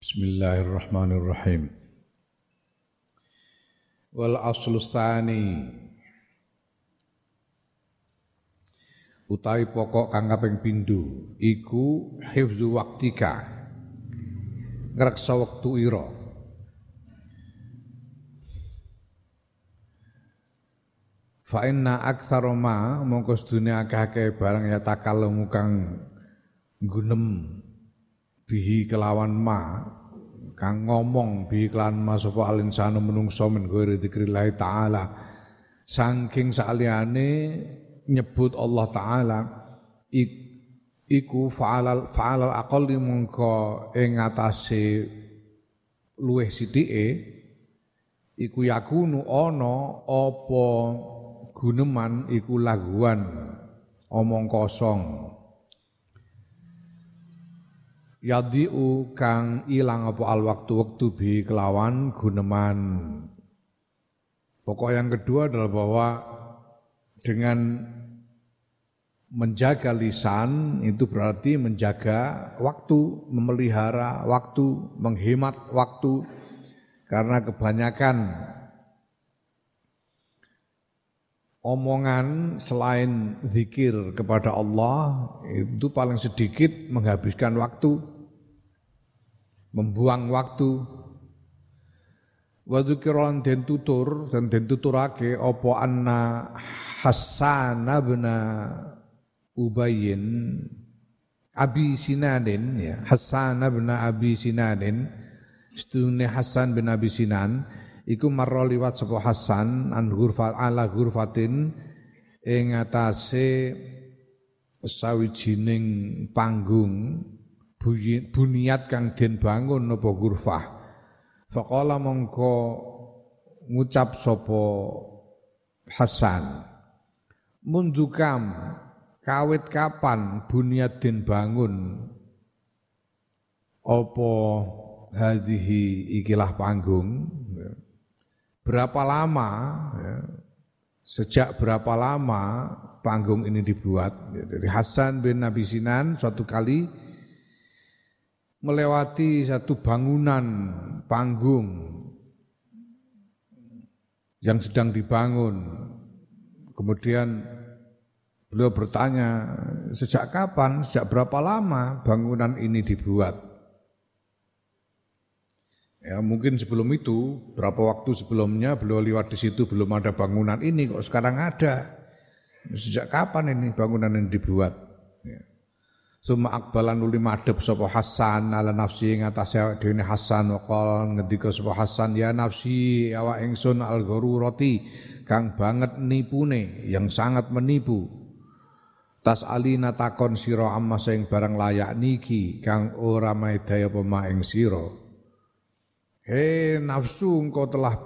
Bismillahirrahmanirrahim. Wal aslu tsani utawi pokok kang kaping iku hifzu waktika. Ngreksa wektu ira. Fa inna aktsara ma mongko sedune akeh-akeh barang ya takallamu kang gunem bihi kelawan ma kang ngomong bihi kelawan ma sapa alinsanu menungso men ghairi dzikrillah taala. Saking saliyane nyebut Allah taala iku fa'alal fa'alal aqalli mongko ing atase luweh sithike iku yakunu ana apa guneman iku laguan omong kosong yadiu kang ilang apa al waktu waktu bi kelawan guneman. Pokok yang kedua adalah bahwa dengan menjaga lisan itu berarti menjaga waktu, memelihara waktu, menghemat waktu. Karena kebanyakan omongan selain zikir kepada Allah itu paling sedikit menghabiskan waktu membuang waktu. Wa dzikran den tutur dan den tuturake apa anna Hasan bin Ubayyin Abi Sinanin ya Hasan bin Abi Sinanin Stune Hasan bin Abi Sinan iku marra liwat sapa Hasan an ghurfat ala ghurfatin ing atase sawijining panggung buniat kang den bangun apa ghurfah. Faqala mongko ngucap sapa Hasan mundukam kawit kapan buniat den bangun? Apa hadhihi ikilah panggung berapa lama ya, sejak berapa lama panggung ini dibuat? Dari Hasan bin Nabi Sinan suatu kali melewati satu bangunan panggung yang sedang dibangun. Kemudian beliau bertanya sejak kapan sejak berapa lama bangunan ini dibuat Ya, mungkin sebelum itu, berapa waktu sebelumnya beliau lewat di situ belum ada bangunan ini, kok sekarang ada. Sejak kapan ini bangunan ini dibuat? Ya. Suma akbalan uli madhep sapa Hasan ala nafsi ing atase dhewe Hasan waqal ngendika sapa Hasan ya nafsi awak ingsun al roti kang banget nipune yang sangat menipu tas alina takon sira amma sing barang layak niki kang ora maedaya apa ing sira Hei nafsu engkau telah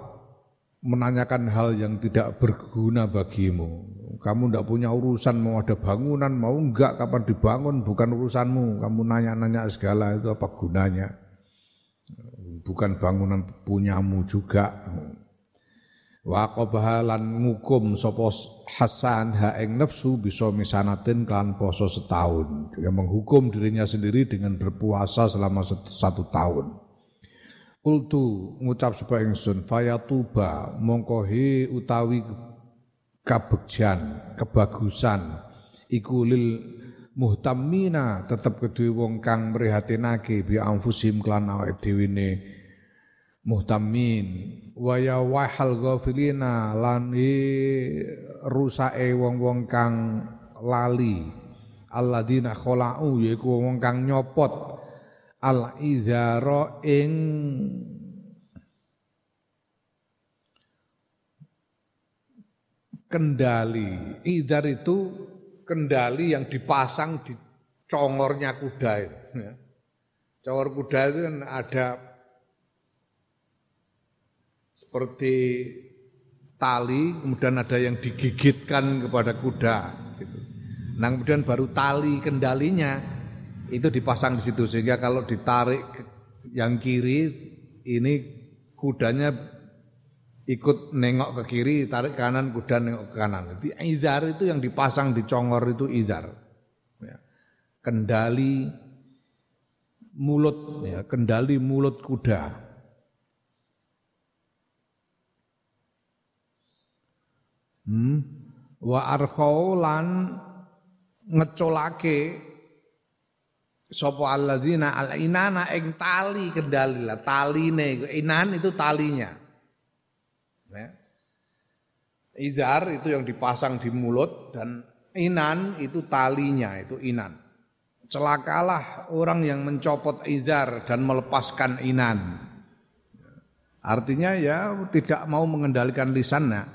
menanyakan hal yang tidak berguna bagimu. Kamu tidak punya urusan mau ada bangunan, mau enggak kapan dibangun, bukan urusanmu. Kamu nanya-nanya segala itu apa gunanya. Bukan bangunan punyamu juga. Wa qabahalan ngukum sapa Hasan ha ing nafsu bisa misanatin kelan poso setahun. Dia menghukum dirinya sendiri dengan berpuasa selama satu tahun. Kultu ngucap sapa ingsun fayatuba mongko he utawi kabegjan kebagusan iku lil muhtamina tetep kedue wong kang mrihatinake bi anfusim klan awake dhewe ne muhtamin. Wa ya wahal ghafilina lan rusake wong-wong kang lali. Alladzina khala'u yaiku wong kang nyopot al izara ing kendali. Idar itu kendali yang dipasang di congornya kuda itu. Ya. Congor kuda itu kan ada seperti tali, kemudian ada yang digigitkan kepada kuda. Nah kemudian baru tali kendalinya itu dipasang di situ sehingga kalau ditarik yang kiri ini kudanya ikut nengok ke kiri, tarik kanan, kuda nengok ke kanan. Jadi izar itu yang dipasang di congor itu izar. Ya. Kendali mulut ya, kendali mulut kuda. Hmm. Wa arkhau lan ngecolake sapa alladzina al inana ing tali kendali lah taline inan itu talinya. Ya. Idar itu yang dipasang di mulut dan inan itu talinya itu inan. Celakalah orang yang mencopot idar dan melepaskan inan. Artinya ya tidak mau mengendalikan lisannya.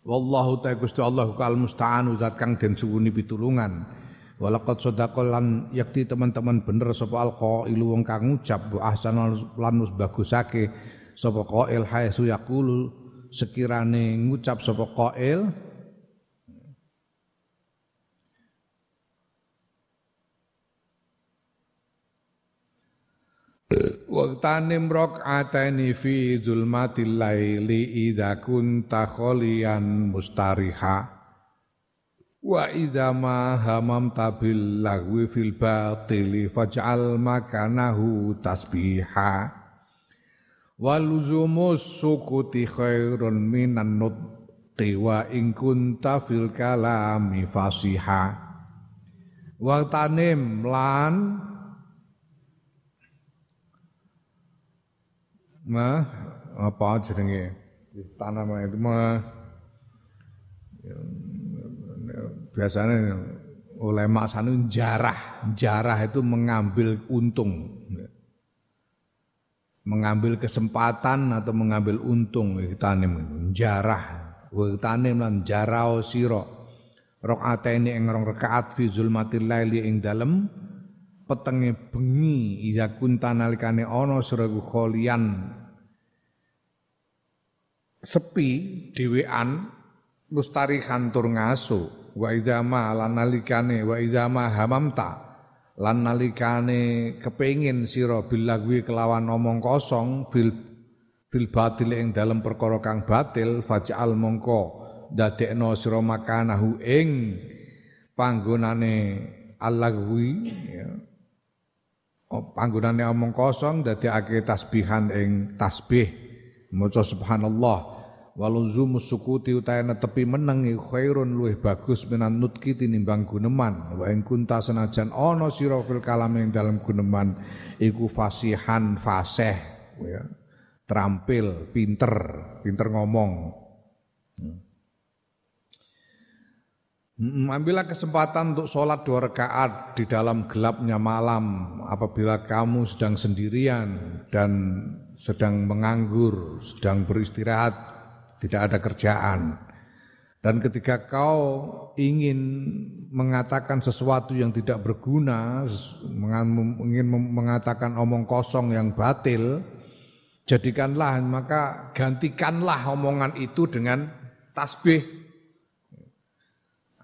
Wallahu ta'ala Gusti Allah kal musta'anu zat kang den suwuni pitulungan Walaqad sadaqal lan yakti teman-teman bener sapa alqailu wong kang ngucap wa ahsanal lan bagusake sapa qail haitsu yaqulu. Sekirane ngucap sapa qail Waktane atani fi zulmatil laili idza kunta kholian mustariha Wa idza ma hamam tabil lagwi fil batili faj'al makanahu tasbiha. Waluzumus sukuti khairun minan nutti wa in kunta fil kalami fasiha. Wa tanim lan ma apa jenenge? Tanam itu mah biasanya ulama sana jarah, jarah itu mengambil untung. Mengambil kesempatan atau mengambil untung. Tanim. Jarah, tanim lan siro. Rakaat ini ing rong rakaat fi zulmatil laili ing dalem. Petenge bengi. Iya kunta nalikane ana sira kholian sepi dhewean mustarihan tur ngaso wa izama lan nalikane wa izama hamamta lan nalikane kepengin sira bilagwi kelawan omong kosong fil fil batil ing dalam perkara kang batil faj'al mongko dadekno sira makanahu ing panggonane alagwi ya. Oh, panggonane omong kosong dadekake tasbihan ing tasbih. Maca subhanallah waluzumu sukuti utahe netepi meneng khairun luwih bagus minan nutki tinimbang guneman. Wa ing kunta senajan ana sira fil kalam ing dalam guneman iku fasihan fasih ya. Terampil pinter pinter ngomong. Hmm. Ambillah kesempatan untuk sholat dua rakaat di dalam gelapnya malam. Apabila kamu sedang sendirian dan sedang menganggur, sedang beristirahat tidak ada kerjaan. Dan ketika kau ingin mengatakan sesuatu yang tidak berguna, ingin mengatakan omong kosong yang batil, jadikanlah maka gantikanlah omongan itu dengan tasbih.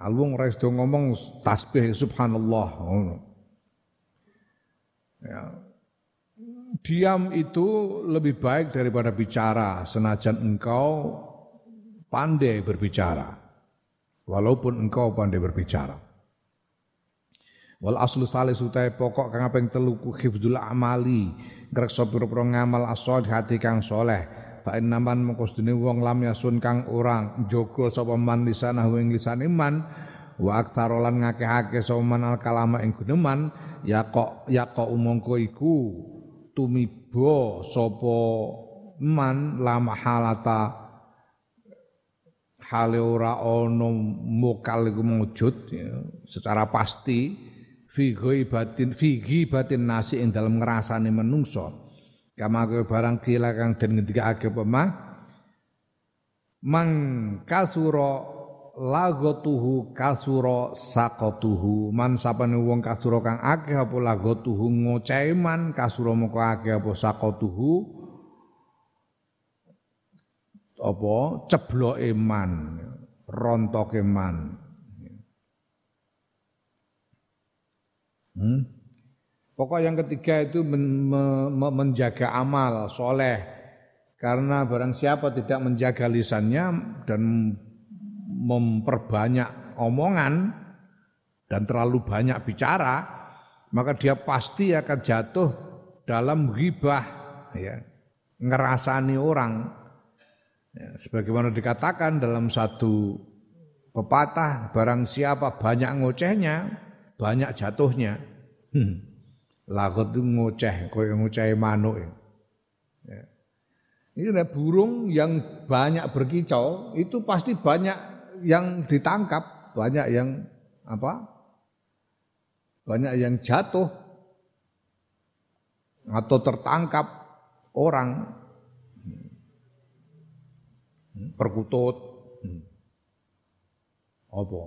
Alwung rais ngomong tasbih subhanallah. Ya, diam itu lebih baik daripada bicara senajan engkau pandai berbicara. Walaupun engkau pandai berbicara. Wal aslu salis utai pokok kang apeng telu ku amali. Ngrekso pira-pira ngamal asal hati kang soleh. Fa innaman mengko wong lam yasun kang orang jogo sapa man lisanah ing lisane man. Wa aktsarolan ngakeh-akeh sapa man al kalama ing guneman ya kok ya kok umangka iku tumiba sapa man la mahalata hale ora ana mokal iku mujud ya, secara pasti fi batin fi batin nasi ing dalem ngrasane menungso. Kama barang kila kang den ngendikake pemah mang kasura lagotuhu kasuro sakotuhu. Man sapane wong kasuro kang akeh apa lagotuhu ngocehi man kasuro moko akeh apa sakotuhu apa? Cebloke man. Rontoke man. Hmm? Pokok yang ketiga itu men, me, menjaga amal soleh. Karena barang siapa tidak menjaga lisannya dan memperbanyak omongan dan terlalu banyak bicara maka dia pasti akan jatuh dalam ghibah ya. Ngerasani orang ya, sebagaimana dikatakan dalam satu pepatah barang siapa banyak ngocehnya banyak jatuhnya hmm. lagot itu ngoceh koyo ngoceh manuk ya. ini ada burung yang banyak berkicau itu pasti banyak yang ditangkap banyak yang apa banyak yang jatuh atau tertangkap orang perkutut. Apa?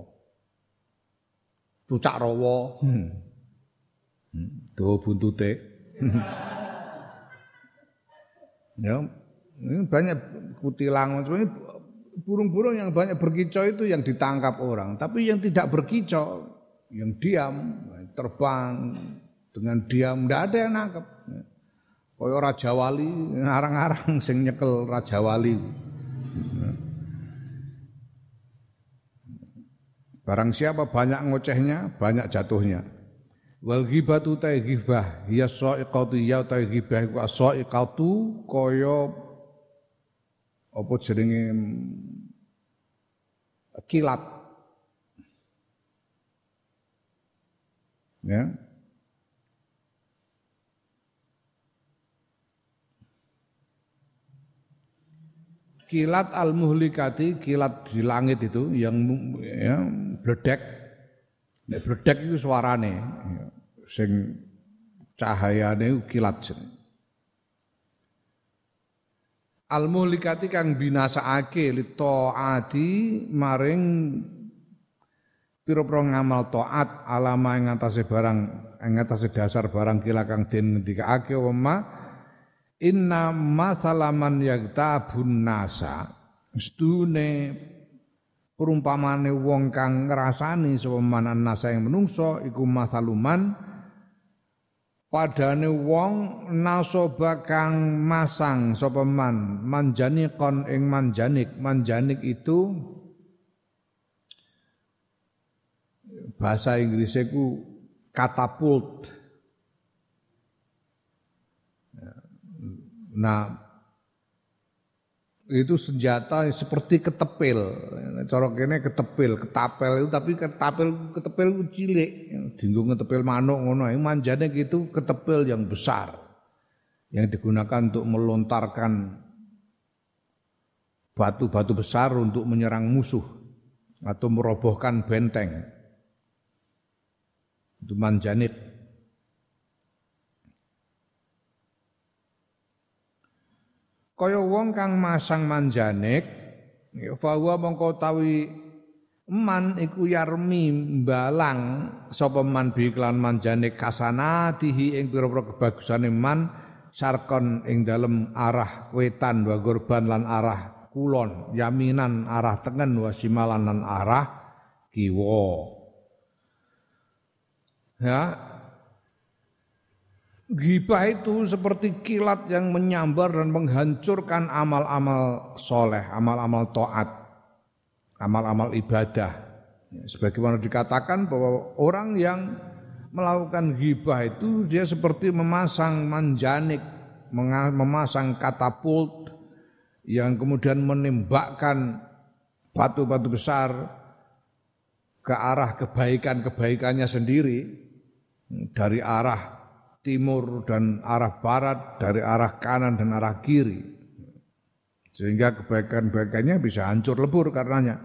Cucak rawa. Do buntute ya ini banyak kutilang burung-burung yang banyak berkicau itu yang ditangkap orang. Tapi yang tidak berkicau yang diam terbang dengan diam tidak ada yang nangkep. Kaya Raja Wali ngarang-ngarang sing nyekel Raja Wali Barang siapa banyak ngocehnya, banyak jatuhnya. Wal ghibatu ta ghibah ya sa'iqatu ya ta ghibah iku sa'iqatu kaya apa jenenge kilat Ya. Kilat al-muhlikati, kilat di langit itu yang ya, bledek. Nek bledek itu suarane ya, sing cahayane kilat jeneng. Al-muhlikati kang binasaake li taati maring pira-pira ngamal taat alama ing atase barang ing atase dasar barang kila kang den ngendikake wa inna masalaman yagtabun nasa. Stune perumpamane wong kang ngrasani sapa manan nasa yang menungso iku masaluman padane wong nasoba kang masang sapa man. Manjanikon ing manjanik. Manjanik itu bahasa Inggrisnya ku katapult. Nah, itu senjata seperti ketepil. Corok ini ketepil, ketapel itu tapi ketapel ketepil itu cilik. Dinggo ketepil manuk ngono. Manjane gitu ketepil yang besar yang digunakan untuk melontarkan batu-batu besar untuk menyerang musuh atau merobohkan benteng itu manjanit. Kaya wong kang masang manjanik ya tawi man iku yarmi balang sapa man bi iklan manjanik kasanatihi ing pira-pira kebagusane man sarkon ing dalem arah wetan wa gurban lan arah kulon yaminan arah tengen wa simalan lan arah kiwa Ya. Gibah itu seperti kilat yang menyambar dan menghancurkan amal-amal soleh, amal-amal to'at, amal-amal ibadah. Ya, sebagaimana dikatakan bahwa orang yang melakukan gibah itu dia seperti memasang manjanik, memasang katapult yang kemudian menembakkan batu-batu besar ke arah kebaikan-kebaikannya sendiri dari arah timur dan arah barat, dari arah kanan dan arah kiri. Sehingga kebaikan-kebaikannya bisa hancur lebur karenanya.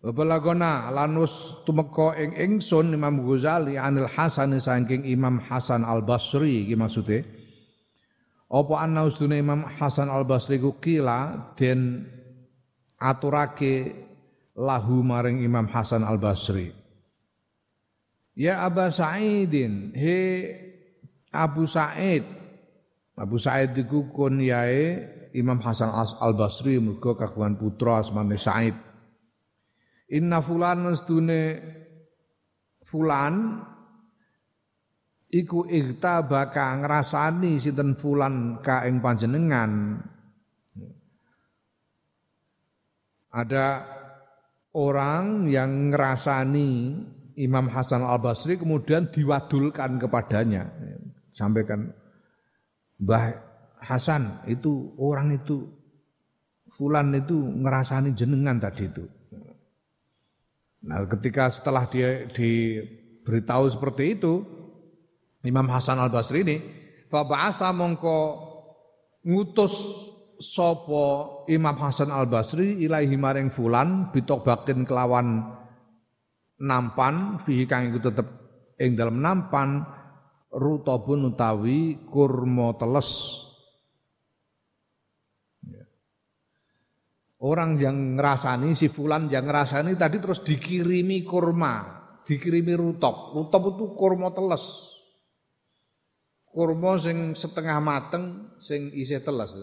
Balagona lanus tumeka ing ingsun Imam Ghazali anil Hasan saking Imam Hasan Al Basri iki maksude. Apa ana ustune Imam Hasan Al Basri ku kila den aturake lahu maring Imam Hasan Al Basri. Ya Aba Sa'idin, he Abu Sa'id. Abu Sa'id iku kunyae Imam Hasan Al Basri mergo kagungan putra asmane Sa'id. Inna fulan mestune fulan iku baka ngrasani sinten fulan ka ing panjenengan. Ada orang yang ngerasani Imam Hasan Al Basri kemudian diwadulkan kepadanya, sampaikan Mbah Hasan itu orang itu Fulan itu ngerasani jenengan tadi itu. Nah, ketika setelah dia diberitahu seperti itu, Imam Hasan Al Basri ini, Faba'asa mongko ngutus sopo Imam Hasan Al Basri ilahi maring fulan bitobakin kelawan nampan fihi kang iku tetep ing dalam nampan rutabun utawi kurma teles Orang yang ngerasani si fulan yang ngerasani tadi terus dikirimi kurma, dikirimi rutop. Rutop itu kurma teles. Kurma sing setengah mateng, sing isi teles.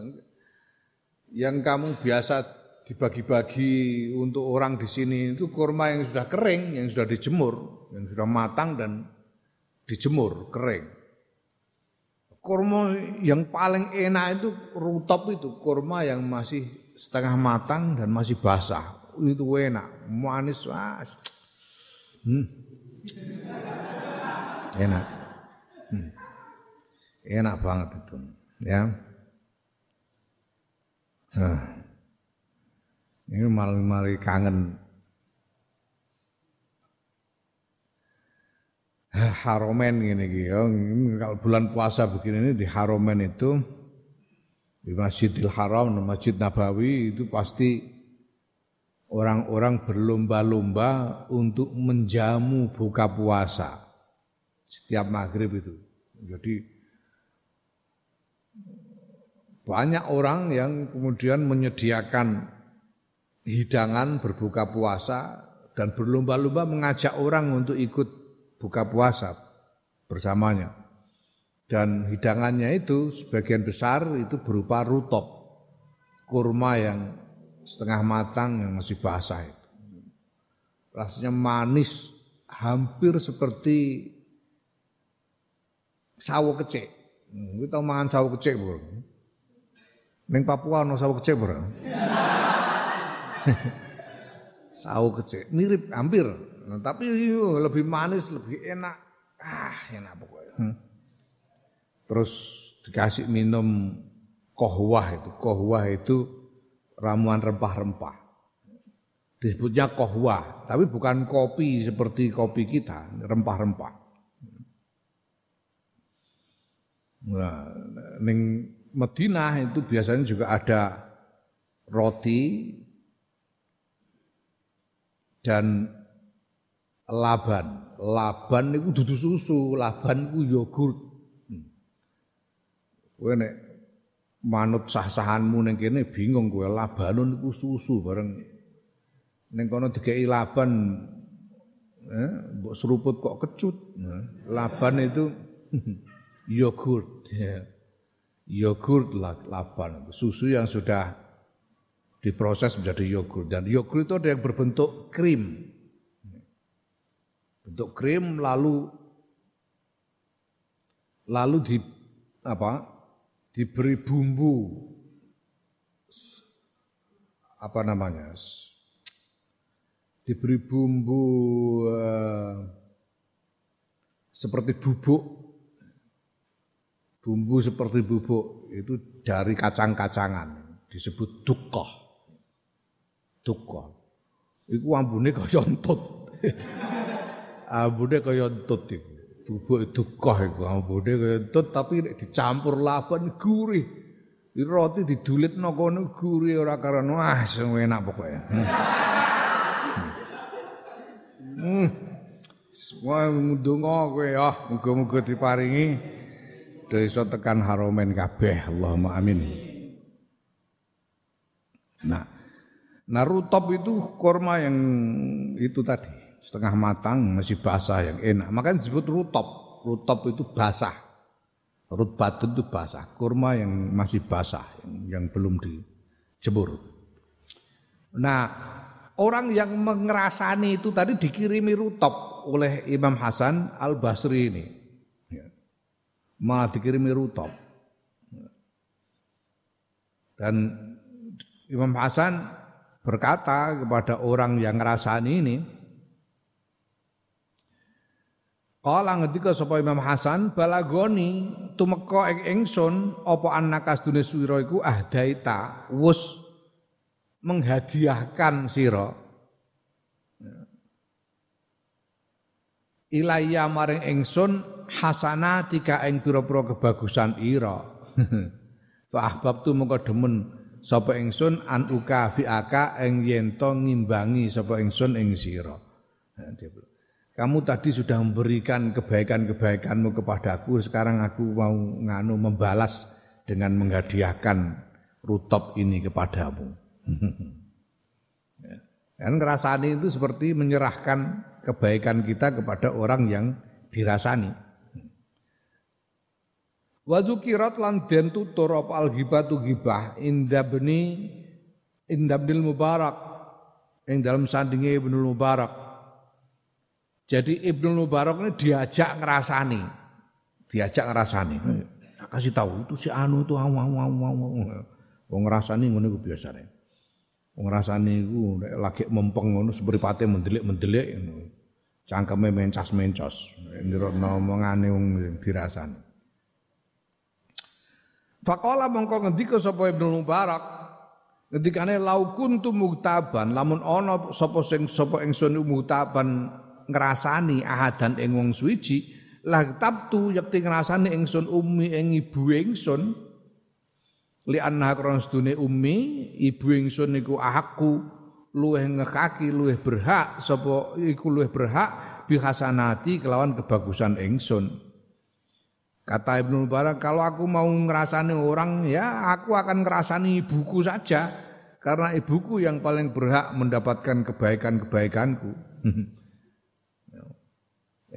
Yang kamu biasa dibagi-bagi untuk orang di sini itu kurma yang sudah kering, yang sudah dijemur, yang sudah matang dan dijemur kering. Kurma yang paling enak itu rutop itu, kurma yang masih setengah matang dan masih basah. Itu enak, manis. Wah. Hmm. Enak. Hmm. Enak banget itu, ya. Nah. Ini malah-malah kangen haromen gini gitu. Kalau bulan puasa begini ini di haromen itu di Masjidil Haram, Masjid Nabawi itu pasti orang-orang berlomba-lomba untuk menjamu buka puasa setiap maghrib itu. Jadi banyak orang yang kemudian menyediakan hidangan berbuka puasa dan berlomba-lomba mengajak orang untuk ikut buka puasa bersamanya. Dan hidangannya itu sebagian besar itu berupa rutop, kurma yang setengah matang yang masih basah itu. Rasanya manis, hampir seperti sawo kecek. Hmm, kita makan sawo kecek, Bro. Neng Papua no sawo kecek, Bro. sawo kecek, mirip hampir. Nah, tapi lebih manis, lebih enak. Ah, enak pokoknya. Hmm terus dikasih minum kohwah itu. Kohwah itu ramuan rempah-rempah. Disebutnya kohwah, tapi bukan kopi seperti kopi kita, rempah-rempah. Nah, ning Madinah itu biasanya juga ada roti dan laban. Laban itu dudu susu, laban itu yogurt. Kowe nek manut sah-sahanmu ning kene bingung kowe labanun iku susu bareng ning kono dikeki laban eh mbok seruput kok kecut. Nah, laban itu yogurt ya. Yogurt laban susu yang sudah diproses menjadi yogurt dan yogurt itu ada yang berbentuk krim. Bentuk krim lalu lalu di apa diberi bumbu. Apa namanya? Diberi bumbu uh, seperti bubuk. Bumbu seperti bubuk itu dari kacang-kacangan disebut dukoh. Dukoh. Itu ambune kaya entut ambune kaya entut itu bubuk dukoh iku ambune kentut tapi nek dicampur laban gurih. Roti didulitno kono gurih ora karena wah sing enak pokoke. Hmm. hmm. Semua ndonga kowe ya, muga-muga diparingi iso tekan haromen kabeh. Allahumma amin. Nah, nah rutop itu kurma yang itu tadi setengah matang masih basah yang enak. Makanya disebut rutop. Rutop itu basah. Rutbatun itu basah. Kurma yang masih basah, yang, yang belum dijemur. Nah, orang yang mengerasani itu tadi dikirimi rutop oleh Imam Hasan Al Basri ini. Ya. Malah dikirimi rutop. Dan Imam Hasan berkata kepada orang yang ngerasani ini, Kala ngendika sapa Imam Hasan balagoni tumeka ing ingsun apa annakas dunya suwira iku ahdaita wus menghadiahkan sira Ilaya maring ingsun hasanatika ing pira-pira kebagusan ira Fa ahbabtu mongko demen sapa ingsun an uka fi aka ing yen to ngimbangi sapa ingsun ing sira. Kamu tadi sudah memberikan kebaikan-kebaikanmu kepadaku, sekarang aku mau nganu membalas dengan menghadiahkan rutop ini kepadamu. Dan ngerasani itu seperti menyerahkan kebaikan kita kepada orang yang dirasani. Wa dzukirat lan den tutur apa al ghibatu ghibah inda bni inda Ibnul Mubarak ing dalam sandinge Ibnul Mubarak. Jadi Ibnul Mubarak ini diajak ngerasani. Diajak ngerasani. Kasih tahu itu si anu itu aw aw aw aw. Wong ngrasani ngono iku biasane. Wong ngrasani iku nek lagi mempeng ngono sepripate mendelik-mendelik ngono. Cangkeme mencas-mencos. Ndirokno omongane wong dirasani. Faqala mongko ngendika sapa Ibnu Mubarak ngendikane lau kuntu muktaban lamun ana sapa sing sapa ingsun muktaban ngrasani ahadan ing wong suwiji lah tabtu yakti ngrasani ingsun ummi ing ibu ingsun li anna krana sedune ummi ibu ingsun niku ahakku luweh ngekaki luweh berhak sapa iku luweh berhak bihasanati kelawan kebagusan ingsun Kata Ibnu Mubarak, kalau aku mau ngerasani orang, ya aku akan ngerasani ibuku saja. Karena ibuku yang paling berhak mendapatkan kebaikan-kebaikanku.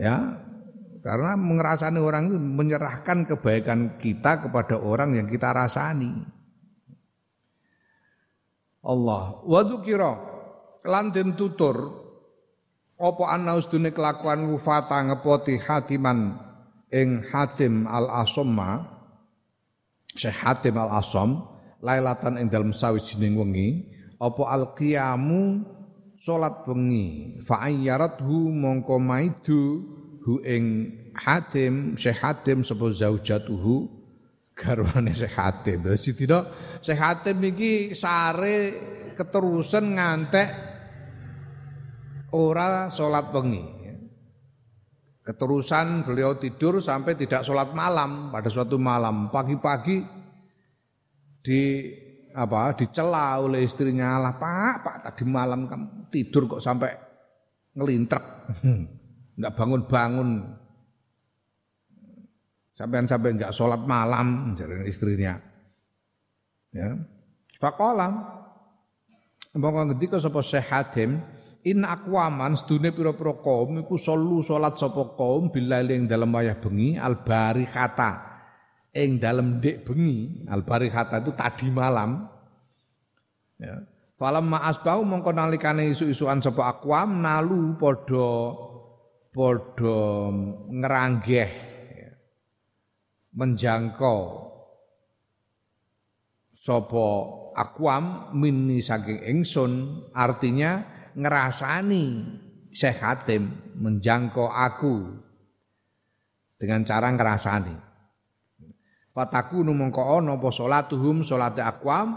ya, karena mengerasani orang itu menyerahkan kebaikan kita kepada orang yang kita rasani. Allah wa dzukira lan tutur apa ana usdune kelakuan wufata ngepoti hatiman ing Hatim al Asomma Syekh Hatim al Asom lailatan ing dalem sawijining wengi apa al qiyamu salat wengi fa ayyarathu mongko maidu hu ing Hatim Syekh Hatim sapa zaujatuhu. Garwane Syekh Hatim. Dadi tidak Syekh Hatim iki sare keterusan ngantek ora salat wengi Keterusan beliau tidur sampai tidak sholat malam. Pada suatu malam pagi-pagi di apa dicela oleh istrinya lah pak pak tadi malam kamu tidur kok sampai ngelintrek. Nggak bangun-bangun. Sampai sampai nggak sholat malam jadi istrinya. Ya. Fakolam Mbak ngerti kok sapa Syekh Hadim in akwaman sedune pira-pira kaum iku solu salat sapa kaum billail ing dalem wayah bengi al barihata ing dalem dek bengi al barihata itu tadi malam ya falam ma asbau mongko nalikane isu-isuan sapa akwam nalu padha padha ngeranggeh ya. menjangkau sapa akwam minni saking ingsun artinya ngerasani Syekh menjangkau aku dengan cara ngerasani. Fataku mongko ana apa salatuhum salate akwam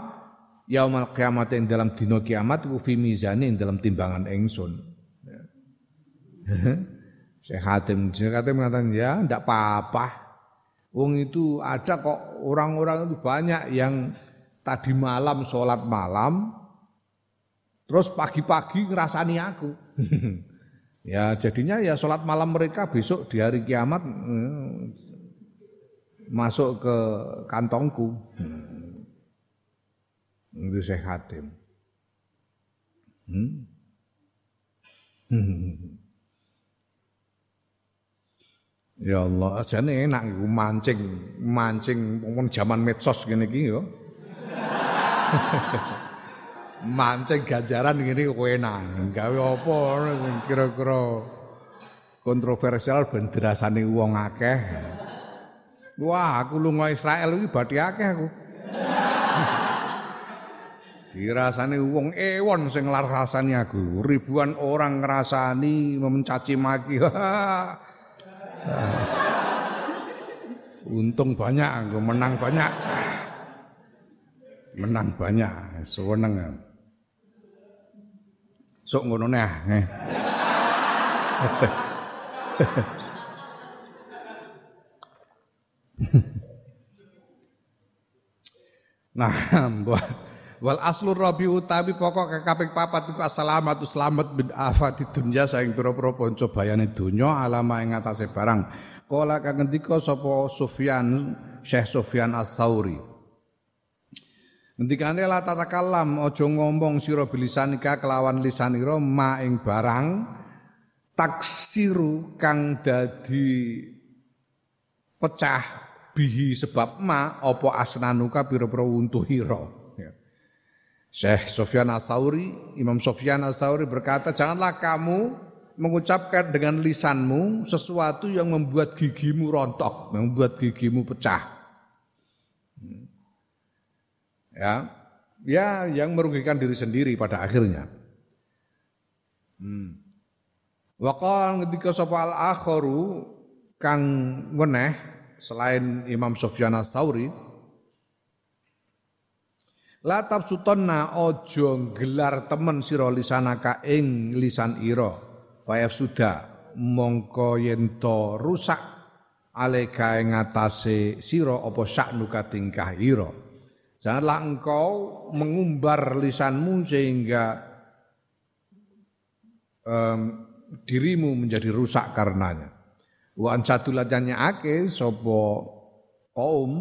yaumal kiamat yang dalam dino kiamat ku fi mizani yang dalam timbangan engsun. Syekh Hatim, Syekh mengatakan ya ndak apa-apa. Wong itu ada kok orang-orang itu banyak yang tadi malam sholat malam Terus pagi-pagi ngerasani aku. ya jadinya ya sholat malam mereka besok di hari kiamat hmm, masuk ke kantongku. Hmm. Itu saya khatim. Hmm. Ya Allah, jane enak iku mancing, mancing wong zaman medsos ngene iki yo. mancing ganjaran ngene kowe nang gawe apa kira-kira kontroversial ben dirasani wong akeh wah aku lunga Israel iki bathi akeh aku dirasani wong ewon sing larasani aku ribuan orang ngrasani mencaci maki Untung banyak, aku menang banyak. Menang banyak, sewenang. Sok ngono neh. Nah, wal aslu rabi utawi pokok kaping papat iku assalamatu selamat bin afati dunya saing pira-pira panca bayane donya alama ing atase barang. Kala kang ngendika sapa Sufyan Syekh Sufyan As-Sauri. Ngendikane la tatakalam aja ngomong sira bilisanika kelawan lisanira ma ing barang taksiru kang dadi pecah bihi sebab ma apa asnanuka pira-pira untuhira ya. Syekh Sofyan As-Sauri Imam Sofyan As-Sauri berkata janganlah kamu mengucapkan dengan lisanmu sesuatu yang membuat gigimu rontok membuat gigimu pecah. Ya. Ya yang merugikan diri sendiri pada akhirnya. Hmm. Ketika sapa al akharu kang weneh selain Imam Sufyan Ats-Tsauri La tabsutonna ojo gelar temen sira lisanaka ing lisan ira faya sudah mongko yen rusak alega ing ngatasé sira apa saknuka tingkah ira Janganlah engkau mengumbar lisanmu sehingga um, dirimu menjadi rusak karenanya. Wa ansatulatnya ake sopo kaum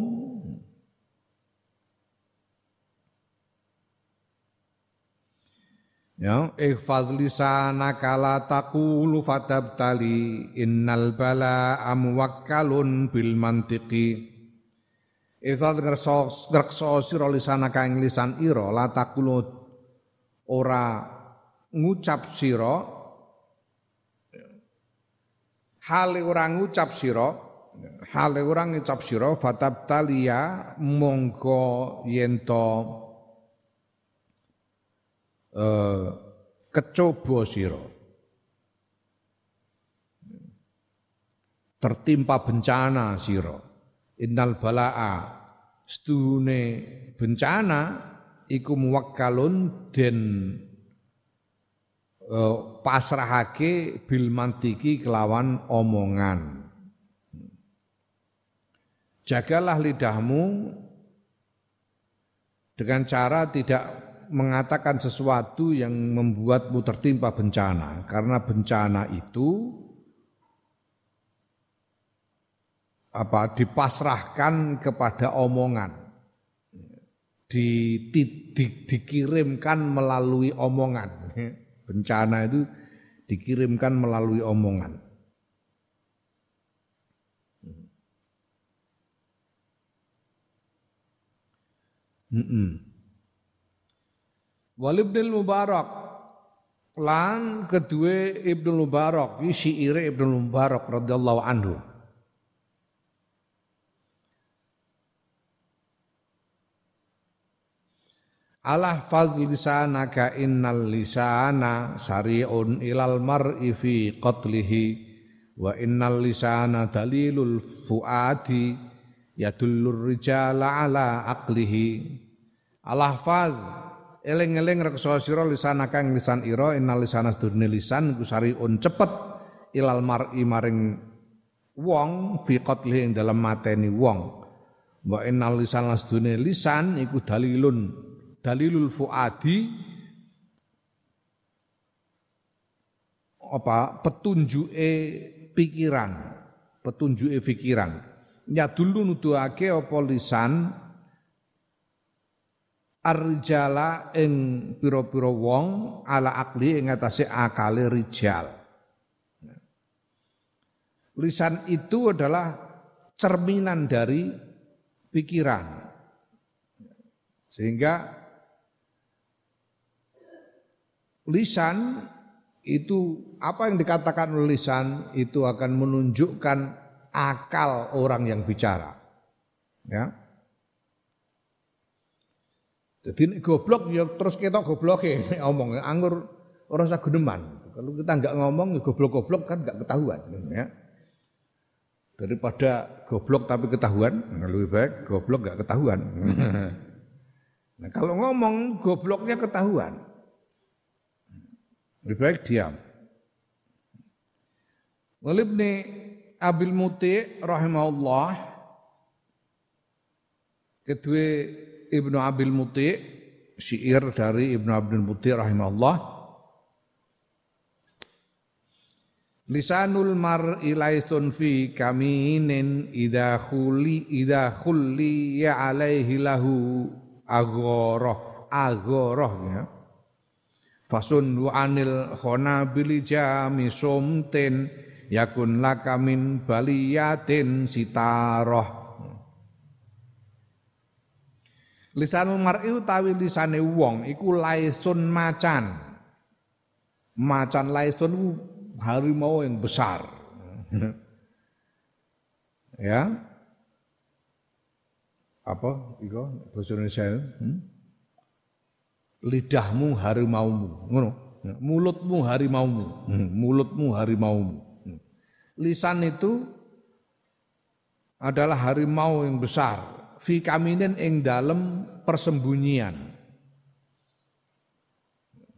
Ya, ihfaz lisanaka la taqulu fatabtali innal bala amwakkalun bil mantiqi. Ihfaz ngerso ngerso sira lisanaka ing lisan ira la taqulu ora ngucap sira hale orang ngucap sira hale orang ngucap sira fatabtalia mongko yen to eh kecoba tertimpa bencana sira. Innal balaa stune bencana iku muwakkalun den pasrahake bil mantiki kelawan omongan. Jagalah lidahmu dengan cara tidak mengatakan sesuatu yang membuatmu tertimpa bencana. Karena bencana itu apa dipasrahkan kepada omongan. Di, dikirimkan melalui omongan Bencana itu dikirimkan melalui omongan. Mm. Walibnil Mubarak lan kedua Ibnu Mubarak iki syaire Ibnu Mubarak radhiyallahu anhu. Alah fadl lisanaka innal lisana sari'un ilal mar'i fi qatlihi wa innal lisana dalilul fuadi yadullur rijala ala aqlihi. Alah faz eling-eling reksa sira lisanaka ing lisan ira innal lisana sedurne lisan ku sari'un cepet ilal mar'i maring wong fi qatlihi ing dalam mateni wong. Wa innal lisana sedurne lisan iku dalilun dalilul fuadi apa petunjuke pikiran petunjuke pikiran ya dulu nuduhake apa lisan? Arjala ing pira-pira wong ala akli ing atase akale rijal. Lisan itu adalah cerminan dari pikiran. Sehingga lisan itu apa yang dikatakan oleh lisan itu akan menunjukkan akal orang yang bicara. Ya. Jadi goblok ya terus kita goblok ya ngomong anggur orang saya gedeman. Kalau kita nggak ngomong ya goblok-goblok kan nggak ketahuan. Ya. daripada goblok tapi ketahuan lebih baik goblok gak ketahuan nah kalau ngomong gobloknya ketahuan lebih baik diam Walibni Abil Muti rahimahullah kedua Ibnu Abil Muti syair dari Ibnu Abil Muti rahimahullah Lisanul mar ilaisun fi kaminin idha khuli idha khuli ya alaihi lahu agoroh agoroh ya. Fasun anil khona bili jami sumtin yakun lakamin baliyatin sitaroh. Lisanul mar'i utawi lisane wong iku laisun macan. Macan laisun harimau yang besar. ya. Apa iko bahasa Indonesia? Hmm? Lidahmu harimaumu, ngono. Mulutmu harimaumu, hmm. mulutmu harimaumu. Hmm. Lisan itu adalah harimau yang besar. Fi kaminin ing dalam persembunyian.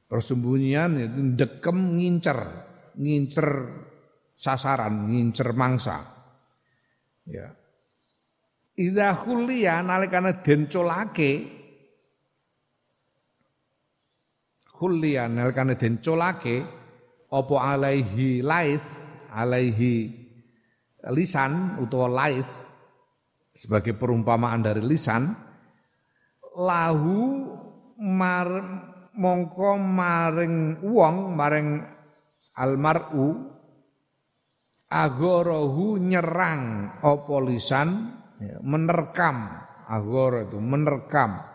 Persembunyian itu dekem ngincer ngincer sasaran, ngincer mangsa. Ya. Idza khuliya nalikane den khuliya nalikane den colake apa alaihi lais alaihi lisan utawa lais sebagai perumpamaan dari lisan lahu mar mongko maring wong maring almar'u agorohu nyerang apa lisan ya, menerkam agoro itu menerkam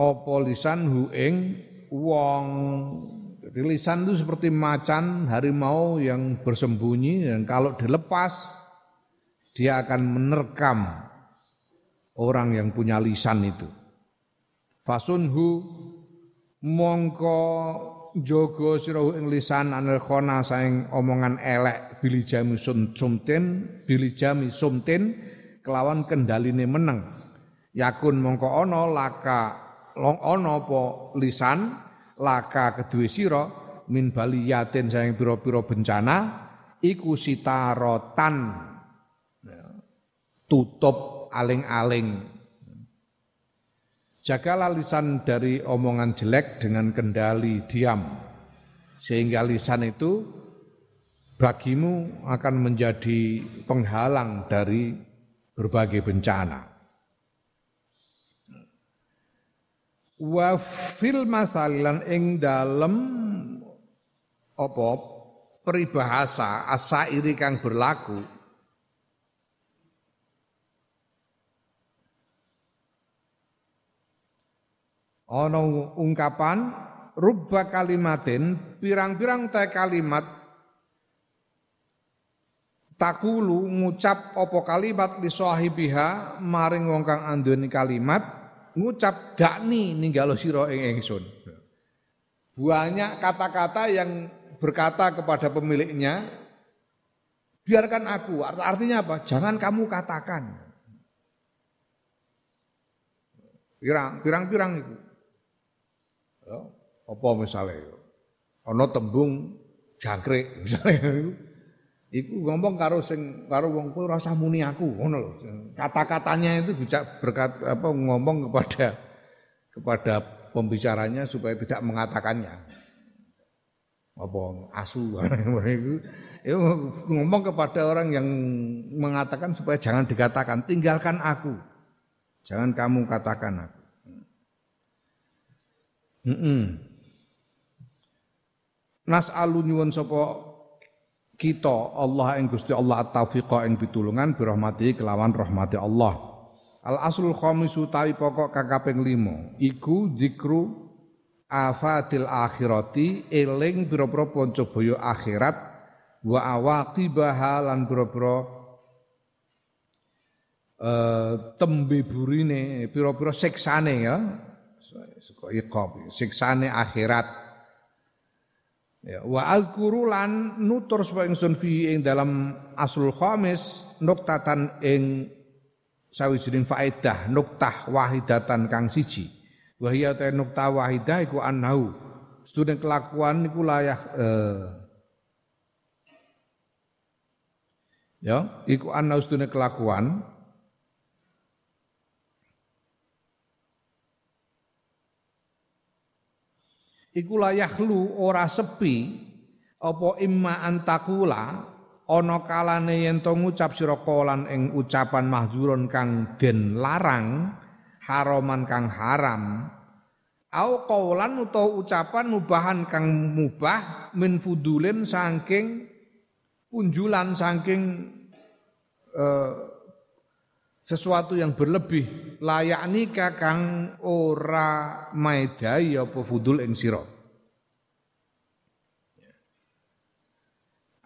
apa lisan hu ing wong? Lisan itu seperti macan harimau yang bersembunyi dan kalau dilepas dia akan menerkam orang yang punya lisan itu. Fasunhu mongko jogo sirahu ing lisan anil khona saing omongan elek bili jami sumtin bili jami sumtin kelawan kendaline meneng. Yakun mongko ono laka long ono po lisan laka kedue sira min baliyatin saing pira-pira bencana iku sitarotan tutup aling-aling Jagalah lisan dari omongan jelek dengan kendali diam. Sehingga lisan itu bagimu akan menjadi penghalang dari berbagai bencana. Wa fil masalilan ing dalem apa? Peribahasa asairi kang berlaku. Ana ungkapan rubba kalimatin pirang-pirang te kalimat takulu ngucap apa kalimat li sahibiha maring wong kang andoni kalimat ngucap dakni ninggalo sira ing ingsun. Banyak kata-kata yang berkata kepada pemiliknya biarkan aku. Artinya apa? Jangan kamu katakan. Pirang pirang-pirang itu. Apa misalnya? Ana tembung jangkrik misalnya iku ngomong karo sing karo wong kuwi ora usah muni aku ngono lho. Kata-katanya itu bisa berkat apa ngomong kepada kepada pembicaranya supaya tidak mengatakannya. Apa asu itu ngomong kepada orang yang mengatakan supaya jangan dikatakan tinggalkan aku. Jangan kamu katakan aku. Heeh. Nas alu nyuwun sapa kita Allah ing Gusti Allah at-taufiqa ing pitulungan bi rahmati kelawan rahmati Allah. Al aslul khamis utawi pokok kang kaping 5 iku zikru afatil akhirati eling pira-pira panca boyo akhirat wa awaqibaha lan pira-pira eh tembe burine pira-pira siksane ya saka iqab siksane akhirat Ya, wa azkuru lan nutur sapa ingsun fi ing dalam aslul khamis nuktatan ing sawijining faedah nuktah wahidatan kang siji. Wa hiya ta nuktah wahidah iku annahu sedune kelakuan niku layak eh, ya iku annahu sedune kelakuan iku layahlu ora sepi. Apa imma antakula ana kalane yen to ngucap sira kolan ing ucapan mahdzurun kang den larang haraman kang haram. Au qaulan utawa ucapan mubahan kang mubah min fudulin saking punjulan saking eh, sesuatu yang berlebih layak nikah kang ora maedai apa fudul ing sira.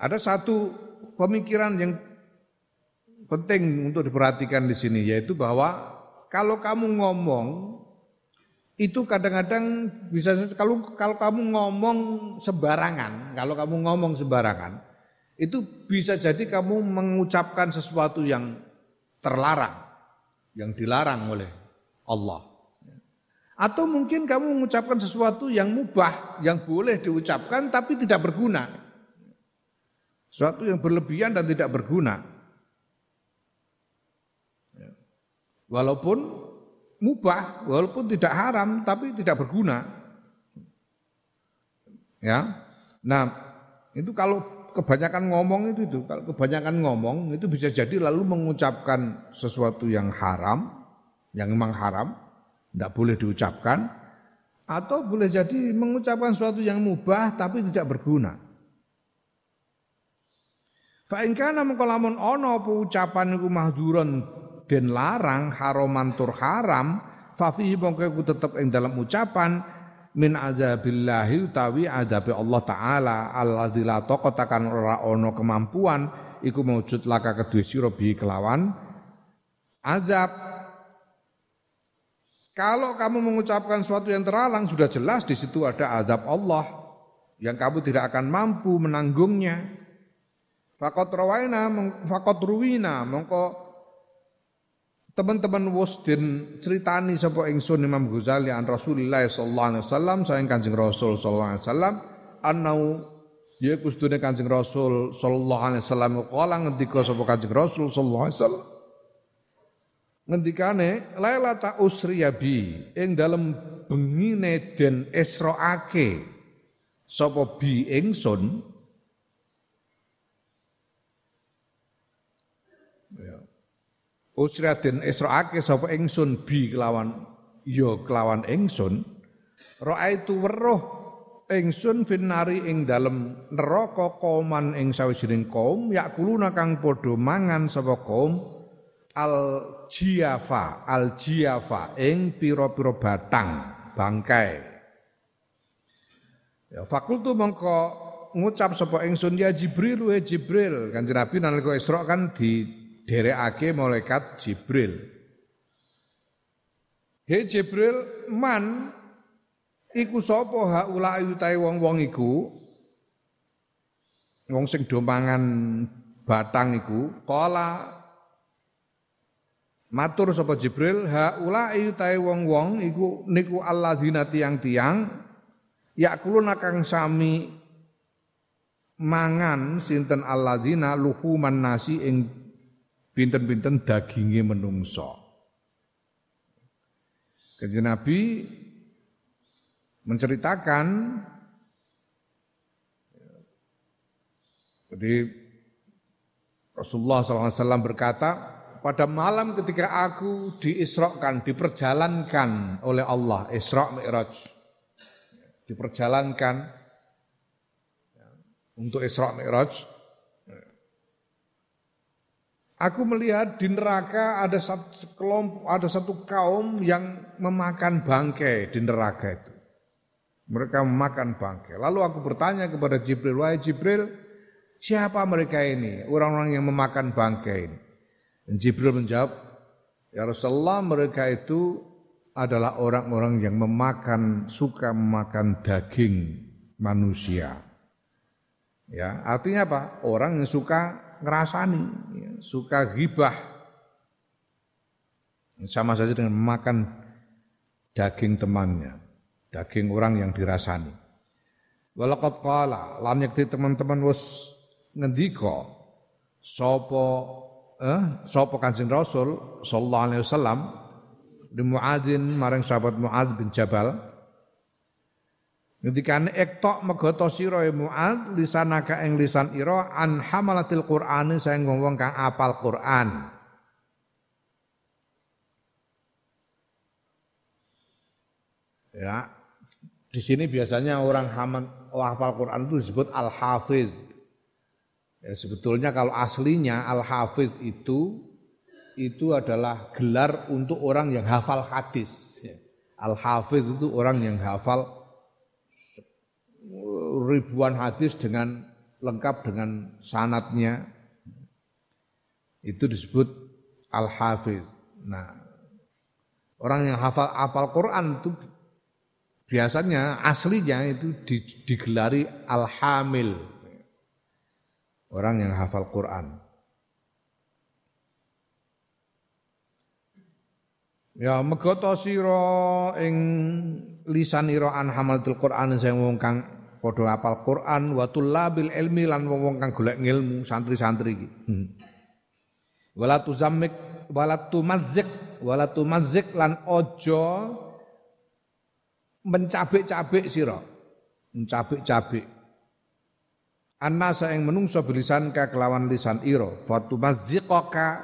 Ada satu pemikiran yang penting untuk diperhatikan di sini yaitu bahwa kalau kamu ngomong itu kadang-kadang bisa kalau kalau kamu ngomong sembarangan, kalau kamu ngomong sembarangan itu bisa jadi kamu mengucapkan sesuatu yang terlarang, yang dilarang oleh Allah. Atau mungkin kamu mengucapkan sesuatu yang mubah, yang boleh diucapkan tapi tidak berguna. Sesuatu yang berlebihan dan tidak berguna. Walaupun mubah, walaupun tidak haram tapi tidak berguna. Ya. Nah, itu kalau kebanyakan ngomong itu itu kalau kebanyakan ngomong itu bisa jadi lalu mengucapkan sesuatu yang haram yang memang haram tidak boleh diucapkan atau boleh jadi mengucapkan sesuatu yang mubah tapi tidak berguna. Fa in kana mengkolamun ono apa ucapan iku mahdzurun den larang haroman tur haram fa fihi mongko tetep ing dalam ucapan min azabillahi utawi azabi Allah taala alladzi la taqata kan ora ana kemampuan iku maujud laka kedue sira bi kelawan azab kalau kamu mengucapkan sesuatu yang terlarang sudah jelas di situ ada azab Allah yang kamu tidak akan mampu menanggungnya. Fakot rawaina, fakot ruwina, mongko teman-teman den ceritani sapa ingsun Imam Ghazali an Rasulullah sallallahu alaihi wasallam Kanjeng Rasul sallallahu alaihi wasallam annau ya kustune Kanjeng Rasul sallallahu alaihi wasallam kala ngendika sapa Kanjeng Rasul sallallahu alaihi wasallam ngendikane lailata usriya bi ing dalem bengine den esroake sapa bi ingsun usraden israake sapa ingsun bi kelawan ya kelawan ingsun raaitu weruh ingsun finari ing dalem neraka kauman ing sawijining kaum yakuluna kang padha mangan sapa kaum al jiafa al jiafa ing pira-pira batang bangkai. Ya fakultu mongko ngucap sapa ingsun ya Jibril wa Jibril. Kanjeng Nabi nalika Isra kan di derekake malaikat Jibril. He Jibril man iku sapa haula utahe wong-wong iku wong sing do mangan batang iku kala matur sapa Jibril haula utahe wong-wong iku niku alladzina tiang-tiang yakulun kang sami mangan sinten alladzina luhuman nasi ing pinten-pinten daginge menungso. Kanjeng Nabi menceritakan jadi Rasulullah SAW berkata, pada malam ketika aku diisrokan, diperjalankan oleh Allah, Isra Mi'raj, diperjalankan untuk Isra Mi'raj, Aku melihat di neraka ada satu sekelompok, ada satu kaum yang memakan bangkai di neraka itu. Mereka memakan bangkai. Lalu aku bertanya kepada Jibril, wahai Jibril, siapa mereka ini? Orang-orang yang memakan bangkai ini. Dan Jibril menjawab, ya Rasulullah mereka itu adalah orang-orang yang memakan, suka memakan daging manusia. Ya, artinya apa? Orang yang suka ngerasani, ya, suka gibah. Sama saja dengan makan daging temannya, daging orang yang dirasani. Walaqad qala lan yakti teman-teman wis ngendika sapa eh sapa Kanjeng Rasul sallallahu alaihi wasallam di Muadzin maring sahabat Muadz bin Jabal Ngendikane ektok megoto sira ya Muad lisanaka ing lisan ira an hamalatil Qur'an saeng wong-wong kang apal Qur'an. Ya. Di sini biasanya orang haman hafal Quran itu disebut al-hafiz. Ya, sebetulnya kalau aslinya al-hafiz itu itu adalah gelar untuk orang yang hafal hadis. Ya. Al-hafiz itu orang yang hafal ribuan hadis dengan lengkap dengan sanatnya itu disebut al-hafiz. Nah, orang yang hafal apal Quran itu biasanya aslinya itu digelari al-hamil. Orang yang hafal Quran. Ya megoto sira ing lisan ira an hamalatul Quran sing wong kang padha apal Quran wa tullabil ilmi lan wong kang golek ilmu santri-santri iki. Hmm. Wala tuzammik wala tumazzik wala tumazzik lan ojo mencabik-cabik sira. Mencabik-cabik. Anna saeng menungso bilisan ka kelawan lisan ira, fatumazzikaka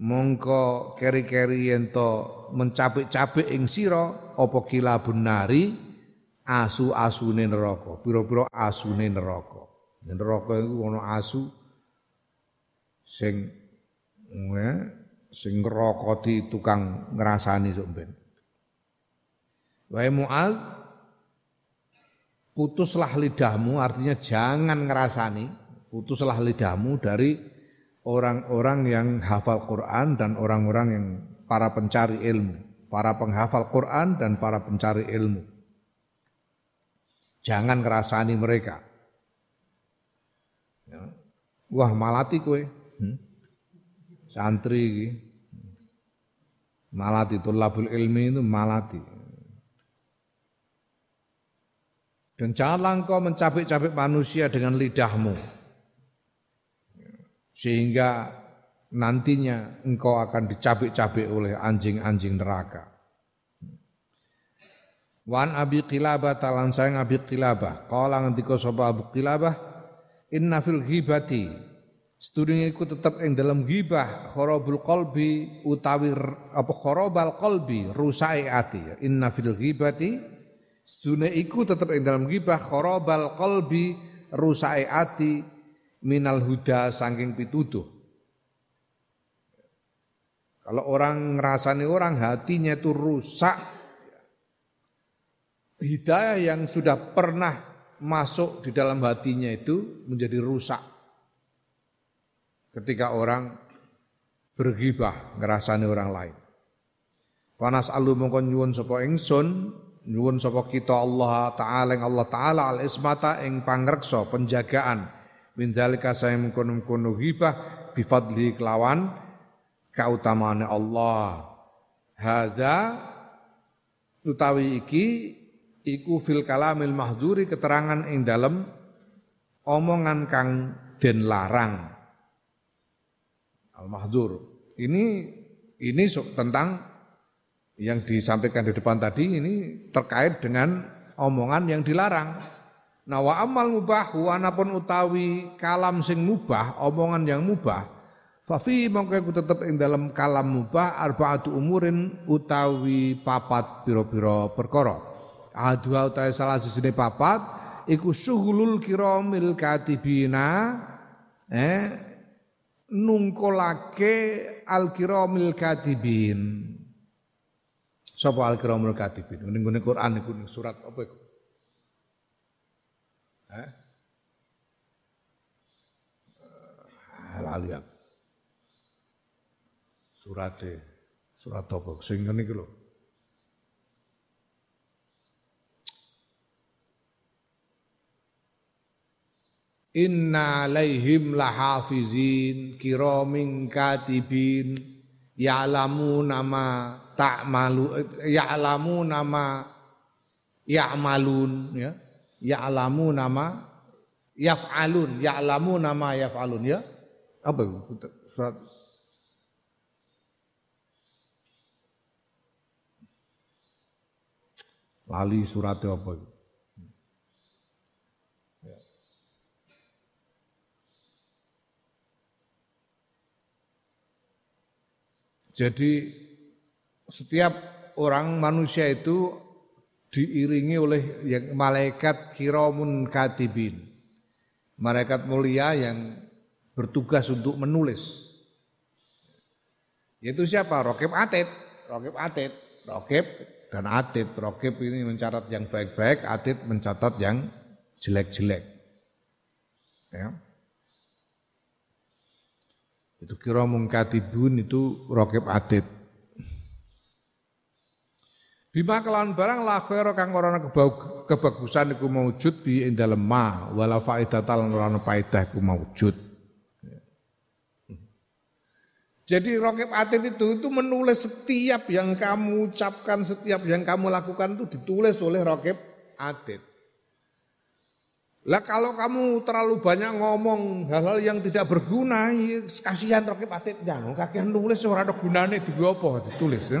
mongko keri-keri yen to mencapik-capik ing sira apa kilabun nari? Asu-asune neraka. Pira-pira asune neraka. Neraka iku ana asu sing ya, sing tukang ngrasani sok ben wae mual putuslah lidahmu artinya jangan ngerasani putuslah lidahmu dari orang-orang yang hafal Quran dan orang-orang yang para pencari ilmu, para penghafal Quran dan para pencari ilmu. Jangan ngerasani mereka. Ya. Wah malati kue, hmm? santri ini. Malati itu labul ilmi itu malati. Dan janganlah engkau mencabik-cabik manusia dengan lidahmu sehingga nantinya engkau akan dicabik-cabik oleh anjing-anjing neraka. Wan Abi Qilabah talan sayang Abi Qilabah qala ngendika sapa Abu Qilabah inna fil ghibati Setudunya iku tetep ing dalam ghibah kharabul qalbi utawi apa kharabal qalbi rusai ati inna fil ghibati Setudunya iku tetep ing dalam ghibah kharabal qalbi rusai ati minal huda saking pituduh. Kalau orang ngerasani orang hatinya itu rusak, hidayah yang sudah pernah masuk di dalam hatinya itu menjadi rusak. Ketika orang bergibah ngerasani orang lain. Fanas alu mongkon nyuwun sapa ingsun, nyuwun sapa kita Allah taala ing Allah taala al ismata ing pangreksa penjagaan min zalika saya mengkono-kono ghibah bifadli kelawan kautamaane Allah. Hadza utawi iki iku fil kalamil mahdzuri keterangan ing dalem omongan kang den larang. Al mahdzur. Ini ini tentang yang disampaikan di depan tadi ini terkait dengan omongan yang dilarang. Nah wa amal mubah anapun utawi kalam sing mubah, omongan yang mubah. Fafi mongko iku tetep ing dalam kalam mubah arbaatu umurin utawi papat pira-pira perkara. Adua utawi salah siji papat iku syughulul kiramil katibina eh nungkolake al kiramil katibin. Sapa al kiramil katibin? Ning Quran iku surat apa iku? Eh? Lali aku. Surate, surat apa? Sing ngene iki lho. Inna alaihim lahafizin kiramin katibin ya'lamu nama ta'malu ya'lamu nama ya'malun ya ya'lamu nama yaf'alun ya'lamu nama yaf'alun ya apa itu surat lali suratnya apa itu Jadi setiap orang manusia itu diiringi oleh yang malaikat kiramun katibin. Malaikat mulia yang bertugas untuk menulis. Yaitu siapa? Rokib Atid. Rokib Atid. Rokib dan Atid. Rokib ini mencatat yang baik-baik, Atid mencatat yang jelek-jelek. Ya. Itu kira mungkatibun itu rokib adit. Bima kelawan barang la khaira kang ora kebagusan iku maujud fi ing dalem ma wala faedah lan ora ana faedah maujud. Jadi rokib atid itu itu menulis setiap yang kamu ucapkan, setiap yang kamu lakukan itu ditulis oleh rokib atid. Lah kalau kamu terlalu banyak ngomong hal-hal yang tidak berguna, ya kasihan Rokib Atid jangan kakian nulis ora ada gunane di apa ditulis ya.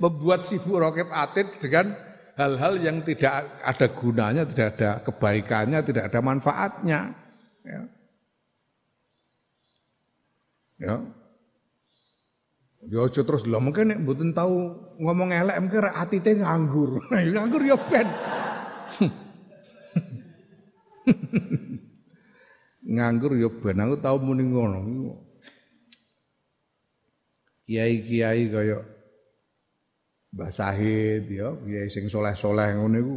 Membuat sibuk Rokib Atid dengan hal-hal yang tidak ada gunanya, tidak ada kebaikannya, tidak ada manfaatnya. Ya. Ya. Ya aja terus lho mungkin nek mboten tahu ngomong elek mungkin atite nganggur. nganggur ya ben. Nganggur ya ben aku tau muni ngono. Kiai-kiai kaya Mbah Sahid ya, kiai sing soleh-soleh ngono iku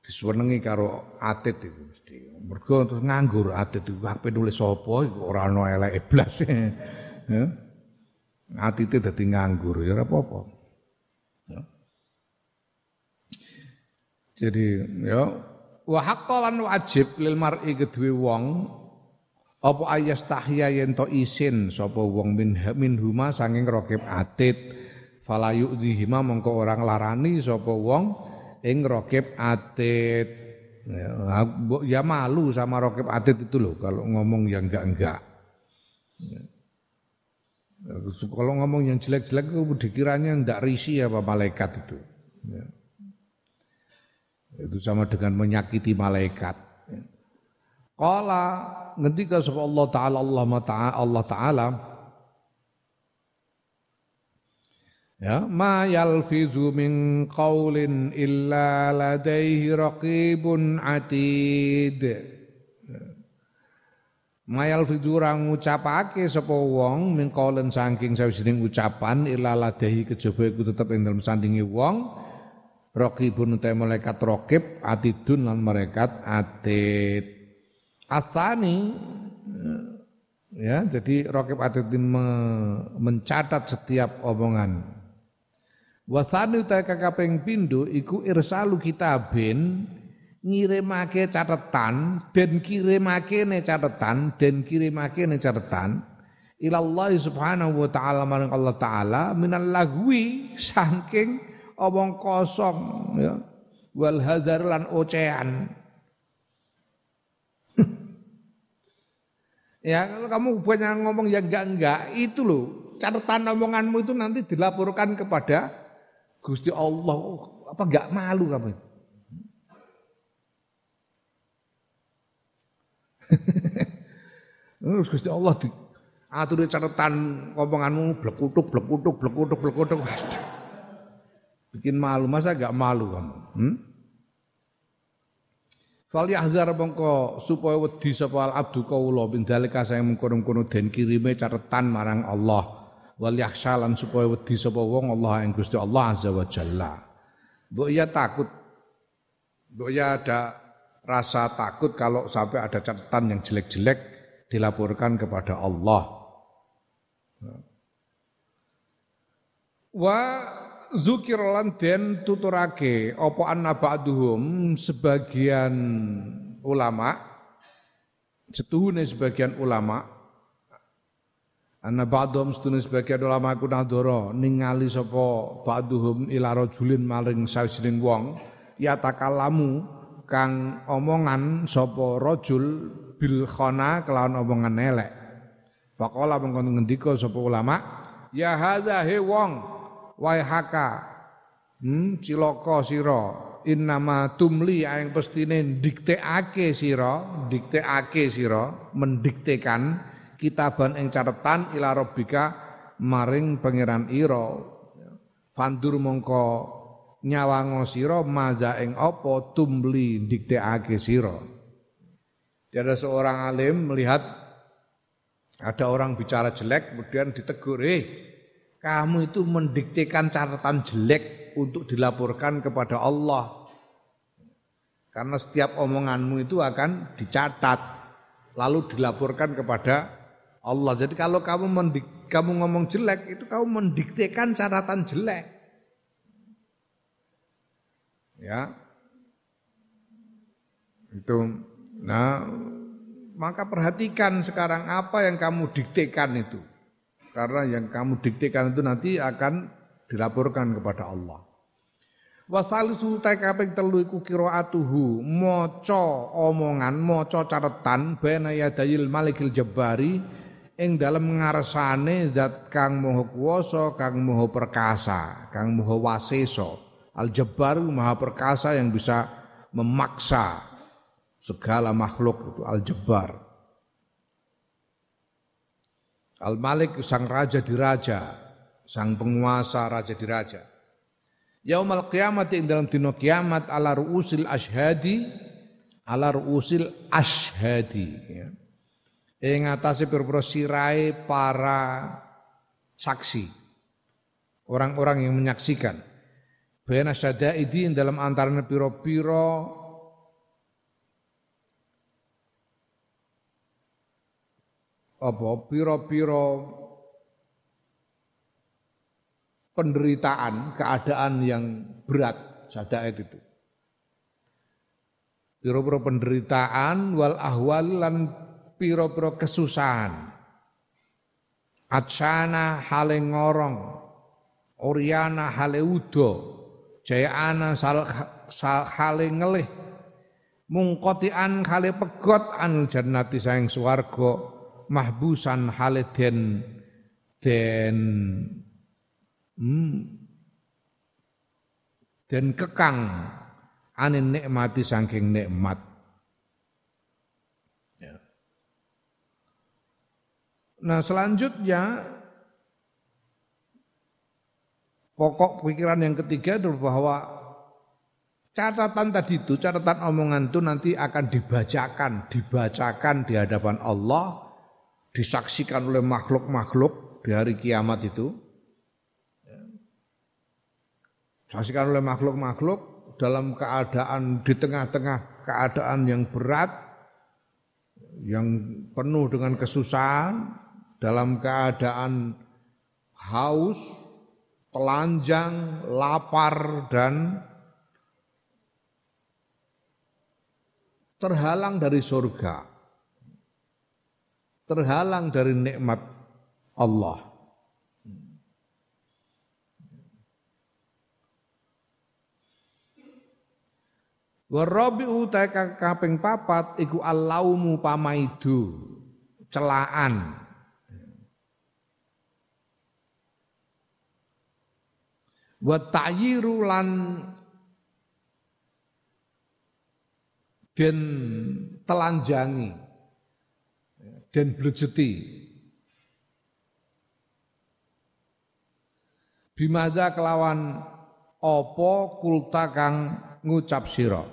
disenengi karo atit iku mesti. Mergo terus nganggur atit iku ape nulis sapa iku ora ana eleke blas. Ya. Atite dadi nganggur ya ora apa-apa. Ya. Jadi ya wa haqqan wajib lil mar'i kedue wong apa ayas tahya yen to isin sapa wong min min huma sanging rokib atit fala yu'dhihima mongko orang larani sapa wong ing rokib atit ya, ya malu sama rokib atit itu loh kalau ngomong yang enggak-enggak ya. kalau ngomong yang jelek-jelek itu dikiranya ndak risi apa malaikat itu ya. Itu sama dengan menyakiti malaikat. Qala ngendika sapa Allah taala Allah taala Allah taala Ya, ma yalfizu min qaulin illa ladaihi raqibun atid. Ma yalfizu ora ngucapake sapa wong min qaulin saking sawijining ucapan illa ladaihi kejaba iku tetep ing dalem sandinge wong Rokibun utai malaikat rokib atidun lan malaikat atid. Asani ya jadi rokib atid me, mencatat setiap omongan. Wasani utai kakapeng pindu iku irsalu kitabin ngirimake catatan dan kirimake ne catatan dan kirimake ne catatan ilallah subhanahu wa ta'ala maring Allah ta'ala minal lagwi saking omong kosong ya. Wal hadar lan ocehan. Ya kalau kamu banyak ngomong yang enggak-enggak. Itu loh catatan omonganmu itu nanti dilaporkan kepada Gusti Allah apa enggak malu kamu Terus Gusti Allah di atur catatan omonganmu blekutuk blekutuk blekutuk blekutuk. Bikin malu, masa gak malu kamu? Hmm? Fal yahzar mongko supaya wedi sapa al abdu kaula bin dalika sayang mengkono-kono den kirime marang Allah. Wal yakhshalan supaya wedi sapa wong Allah ing Gusti Allah azza wa jalla. Mbok ya takut. Mbok ya ada rasa takut kalau sampai ada catatan yang jelek-jelek dilaporkan kepada Allah. Wa zukir lan den tuturake apa anna ba'duhum sebagian ulama setuhune sebagian ulama Ana ba'dhum sedune sebagian ulama ku nadoro ningali sapa ba'dhum ila rajulin maring sawijining wong ya takalamu kang omongan sapa rajul bil khana kelawan omongan elek. Faqala mengkon ngendika sapa ulama ya hadza he wong wae haka hmm cilaka sira innama tumli aing pestine dikteake sira dikteake sira mendiktekan kitaban ing catatan ila maring pangeran ira. Fandur mongko nyawango sira maza ing apa tumli dikteake sira. Ada seorang alim melihat ada orang bicara jelek kemudian ditegur eh kamu itu mendiktekan catatan jelek untuk dilaporkan kepada Allah. Karena setiap omonganmu itu akan dicatat lalu dilaporkan kepada Allah. Jadi kalau kamu mendik, kamu ngomong jelek itu kamu mendiktekan catatan jelek. Ya. Itu nah maka perhatikan sekarang apa yang kamu diktekan itu. Karena yang kamu diktekan itu nanti akan dilaporkan kepada Allah. Wasalisu kaping telu iku qiraatuhu maca omongan maca caretan bena yadayil malikil jabbari ing dalam ngarsane zat kang moho kuwasa, kang moho perkasa, kang moho waseso. Al-Jabbar maha perkasa yang bisa memaksa segala makhluk itu Al-Jabbar. Al-Malik sang raja di raja, sang penguasa raja di raja. Yaumal kiamat ing dalam dino kiamat ala ruusil ashadi ala ruusil ashadi ya ing atase pira sirai para saksi. Orang-orang yang menyaksikan. Bayana syadaidi dalam antaranya piro-piro apa? Piro-piro penderitaan keadaan yang berat syadaid itu piro-piro penderitaan wal ahwal lan piro-piro kesusahan. Atsana hale ngorong, Oriana hale udo, Jayana sal, sal hale ngelih, Mungkotian hale pegot an jannati sayang swarga, mahbusan hale den den hmm, den kekang anin nikmati saking nikmat Nah selanjutnya pokok pikiran yang ketiga adalah bahwa catatan tadi itu, catatan omongan itu nanti akan dibacakan, dibacakan di hadapan Allah, disaksikan oleh makhluk-makhluk di hari kiamat itu. Disaksikan oleh makhluk-makhluk dalam keadaan di tengah-tengah keadaan yang berat, yang penuh dengan kesusahan, dalam keadaan haus, telanjang, lapar dan terhalang dari surga. Terhalang dari nikmat Allah. Warabi utai kaping papat iku allaumu pamaidu celaan wa ta'yiru lan den telanjangi den blejeti bimadha kelawan apa kulta kang ngucap sira?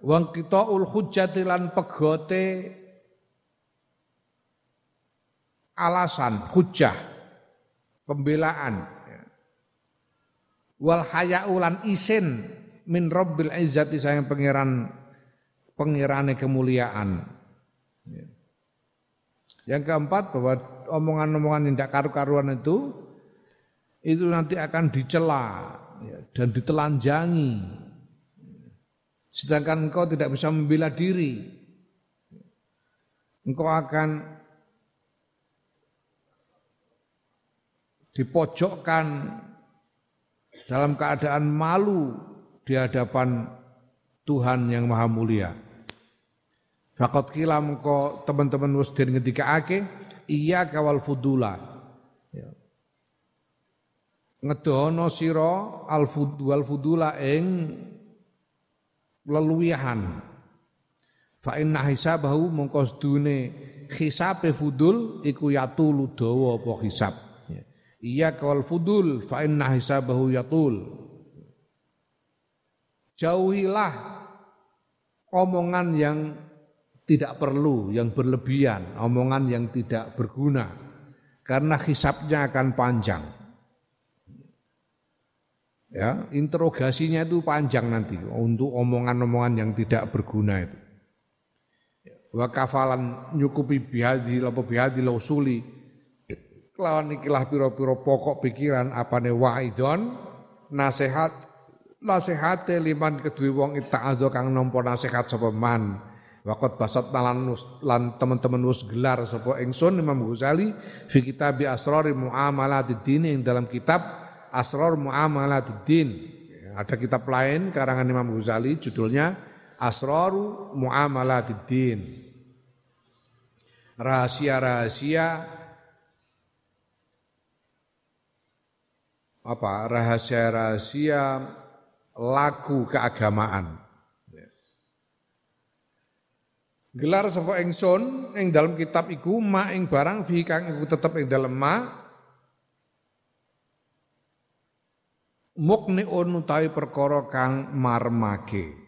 Wang kita ul pegote alasan, hujah, pembelaan. Wal hayaulan isin min rabbil izzati sayang pangeran pengirane kemuliaan. Yang keempat bahwa omongan-omongan tidak karu-karuan itu itu nanti akan dicela, ya, dan ditelanjangi. Sedangkan engkau tidak bisa membela diri. Engkau akan dipojokkan dalam keadaan malu di hadapan Tuhan yang Maha Mulia. Fakot kilam ko teman-teman wis den ake iya kawal fudula. Ya. Ngedono siro al fudul fudula ing leluwihan. Fa inna hisabahu mongko sedune hisabe fudul iku yatulu dawa apa hisab. Ya. Iya kawal fudul fa inna hisabahu yatul. Jauhilah omongan yang tidak perlu, yang berlebihan, omongan yang tidak berguna. Karena hisapnya akan panjang. Ya, interogasinya itu panjang nanti untuk omongan-omongan yang tidak berguna itu. Wa kafalan nyukupi bihadi lapo bihadi lausuli kelawan ikilah piro-piro pokok pikiran apane waidon nasihat nasihate liman kedue wong ita'adho kang nampa nasihat sapa man. Wakot basat nalan lan teman-teman wus gelar sapa ingsun Imam Ghazali fi kitab Asrar Muamalatid yang dalam kitab Asrar Muamalatid Ada kitab lain karangan Imam Ghazali judulnya Asrar Muamalatid Rahasia-rahasia apa rahasia-rahasia lagu keagamaan Gelar sapa ingsun ing dalam kitab iku ma ing barang fi kang iku tetep ing dalem ma mukniun utawi perkara kang marmake.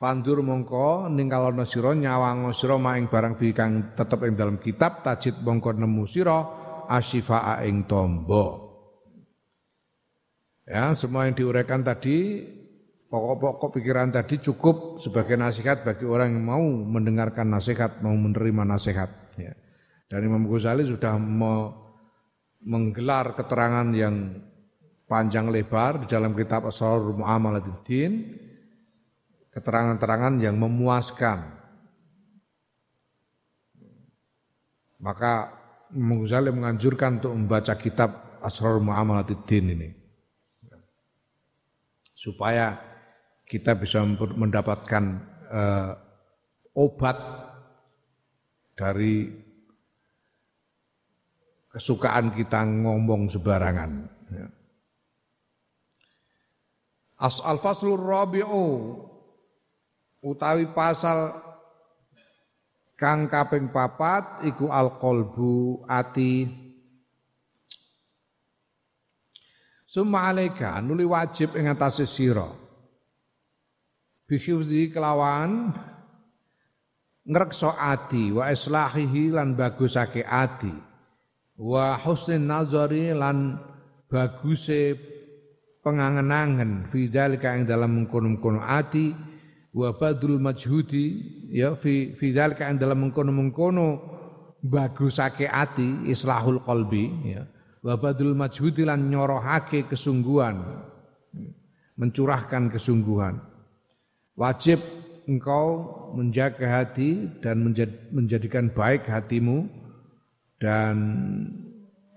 Pandur mongko ninggalono sira nyawang sira ma ing barang fi kang tetep ing dalam kitab tajid mongko nemu sira asyifa ing tombo. Ya, semua yang diuraikan tadi Pokok-pokok pikiran tadi cukup sebagai nasihat bagi orang yang mau mendengarkan nasihat, mau menerima nasihat. Ya. Dan Imam Ghazali sudah me menggelar keterangan yang panjang lebar di dalam kitab Asrar Mu'amalatuddin, keterangan-keterangan yang memuaskan. Maka Imam Ghazali menganjurkan untuk membaca kitab Asrar Mu'amalatuddin ini. Supaya kita bisa mendapatkan uh, obat dari kesukaan kita ngomong sebarangan. Ya. As al faslur rabi'u utawi pasal kang kaping papat iku al qalbu ati Summa alaika nuli wajib ing atase sira. Bihifzi kelawan ngrekso ati wa islahihi lan bagusake ati wa husnin nazari lan baguse pengangen-angen fi dzalika ing dalam mengkono-mengkono ati wa badul majhudi ya fi fi dzalika ing dalam mengkono-mengkono bagusake ati islahul qalbi ya wa badul majhudi lan nyorohake kesungguhan mencurahkan kesungguhan Wajib engkau menjaga hati dan menjadikan baik hatimu dan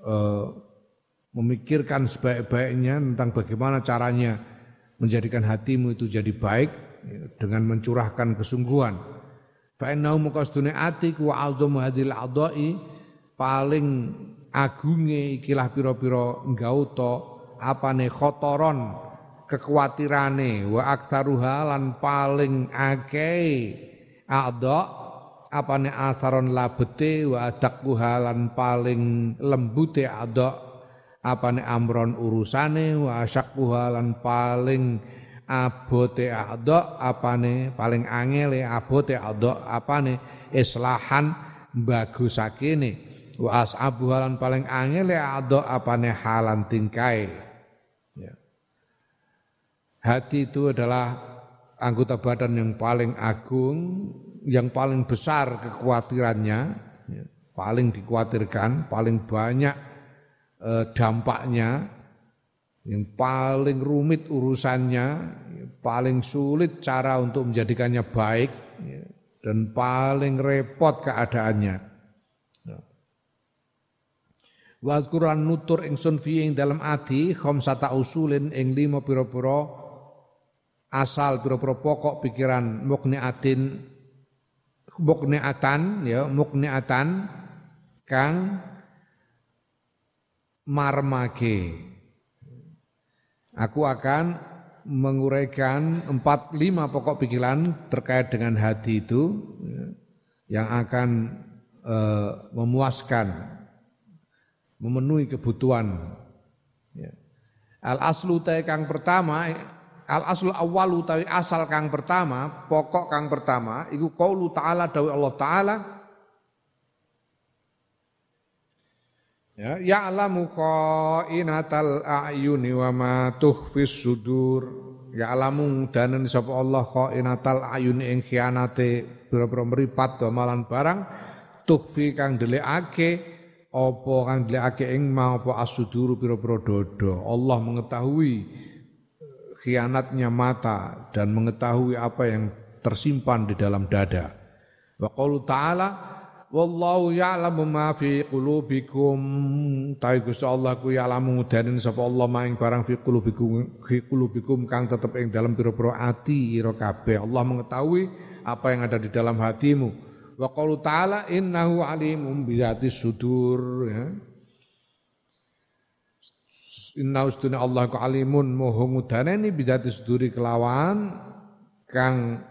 uh, memikirkan sebaik-baiknya tentang bagaimana caranya menjadikan hatimu itu jadi baik dengan mencurahkan kesungguhan. Fa'innahu muqasdune atik wa hadil adai paling agunge ikilah pira-pira apa apane khotoron kekhawatirane wa aktsaruha lan paling akeh adha apane asaron labete wa adaqquha lan paling lembute adha apane amron urusane wa asyaquha lan paling abote adha apane paling angele abote adha apane islahan bagusakene wa as'abuha lan paling angele adha apane halan tingkai Hati itu adalah anggota badan yang paling agung, yang paling besar kekhawatirannya, ya, paling dikhawatirkan, paling banyak eh, dampaknya. yang paling rumit urusannya, paling sulit cara untuk menjadikannya baik, ya, dan paling repot keadaannya. Ya. Wa Quran nutur ingsun fi ing dalam ati khamsata usulin ing lima pira-pira asal pira-pira pokok pikiran mukniatin mukniatan ya mukniatan kang marmake. Aku akan menguraikan empat lima pokok pikiran terkait dengan hati itu ya, yang akan uh, memuaskan, memenuhi kebutuhan. Ya. Al aslu kang pertama, al aslu awal utawi asal kang pertama, pokok kang pertama, iku qaulu ta'ala dawi Allah Ta'ala Ya, ya'lamu khainatal a'yuni wa ma tuhfis sudur. Ya'lamu danen sapa Allah khainatal a'yuni ing khianate pira-pira mripat malan barang tuhfi kang delikake apa kang delikake ing ma apa asuduru pira-pira dodo. Allah mengetahui khianatnya mata dan mengetahui apa yang tersimpan di dalam dada. Wa qaulu ta'ala wallahu ya'lamu ma fi qulubikum ta Gusti Allah ku ya'lamu danen sapa Allah maing barang fi qulubikum fi qulubikum kang tetep ing dalam pira-pira ati ira kabeh Allah mengetahui apa yang ada di dalam hatimu wa qalu ta'ala innahu alimum bi sudur ya Inna ustuna Allah ku alimun moho ngudaneni bidati suduri kelawan kang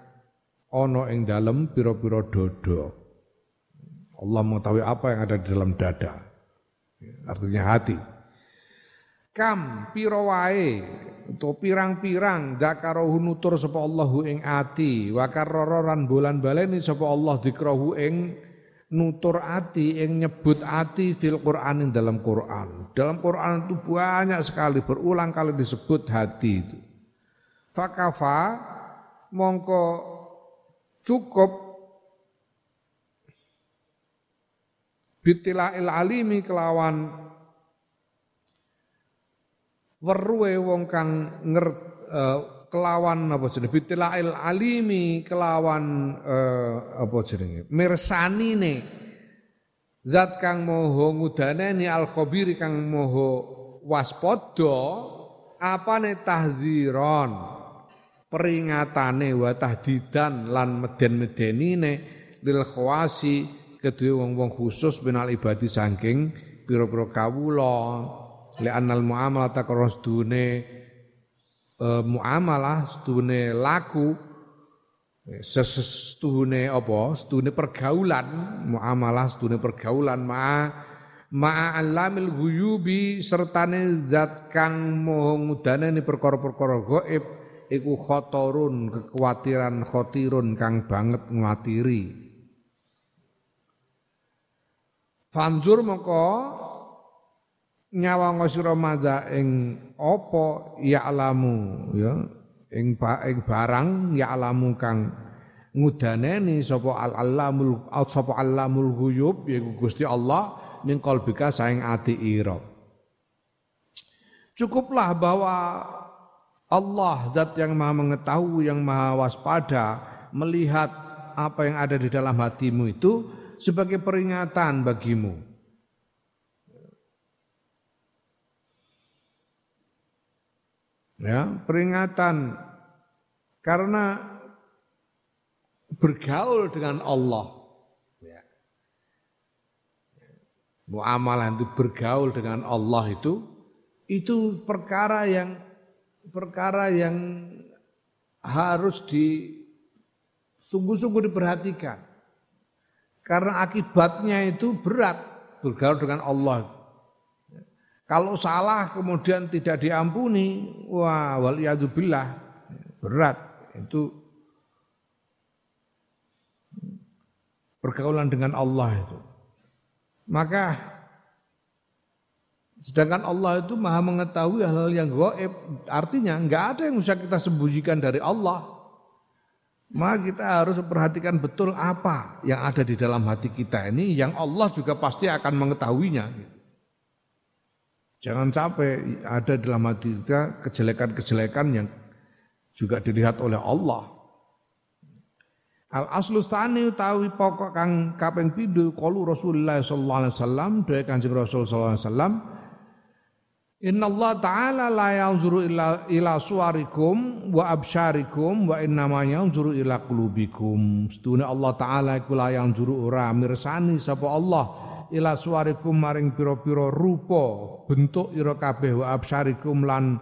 ana ing dalem pira-pira dodo. Allah mengetahui apa yang ada di dalam dada. Artinya hati. Kam piro wae atau pirang-pirang zakarohu nutur sapa Allahu ing ati wa karroran bulan baleni sapa Allah dikrahu ing nutur ati ing nyebut ati fil Quran ing dalam Quran. Dalam Quran itu banyak sekali berulang kali disebut hati itu. Fakafa mongko cukup bitila'il alimi kelawan weruhe wong kang nger uh, kelawan apa jenenge? Bitila'il alimi kelawan uh, apa jenenge? Mirsanine. Zat kang moho ngudaneni al khabiri kang moho waspada apane tahdziron peringatane wa tahdidan lan meden-medenine lil khawasi kedua wong-wong khusus binal ibadi saking pira-pira kawula li annal muamalah takron sedune e, muamalah sedune laku sestuhune apa? Sedune pergaulan muamalah sedune pergaulan ma ma alamil ghuyubi sertane zat kang moho ngudane perkara-perkara gaib iku khotorun kekhawatiran khotirun kang banget ngatiri Fanzur moko nyawang sira madza ing apa? Ya alamu ya. Ing ba, ing barang ya alamu kang ngudaneni sapa al alamul sapa alamul ghuyub yaiku Gusti Allah ning kalbika saing ati ira. Cukuplah bahwa Allah zat yang maha mengetahui yang maha waspada melihat apa yang ada di dalam hatimu itu sebagai peringatan bagimu. Ya, peringatan karena bergaul dengan Allah. Ya. Muamalah itu bergaul dengan Allah itu itu perkara yang perkara yang harus di sungguh-sungguh diperhatikan. Karena akibatnya itu berat bergaul dengan Allah. Kalau salah kemudian tidak diampuni, wah wal billah berat itu pergaulan dengan Allah itu. Maka sedangkan Allah itu maha mengetahui hal-hal yang gaib, artinya enggak ada yang bisa kita sembunyikan dari Allah. Maka kita harus perhatikan betul apa yang ada di dalam hati kita ini yang Allah juga pasti akan mengetahuinya. Jangan sampai ada dalam hati kita kejelekan-kejelekan yang juga dilihat oleh Allah. Al aslu stani utawi pokok kang kaping pindho qalu Rasulullah sallallahu alaihi wasallam dhewe Kanjeng Rasul sallallahu alaihi wasallam Inna Allah Ta'ala la yanzuru ila, ila suarikum wa absyarikum wa innama yanzuru ila qulubikum. Setuna Allah Ta'ala iku la yanzuru ora mirsani sapa Allah ila suarikum maring pira-pira rupa bentuk ira kabeh wa absyarikum lan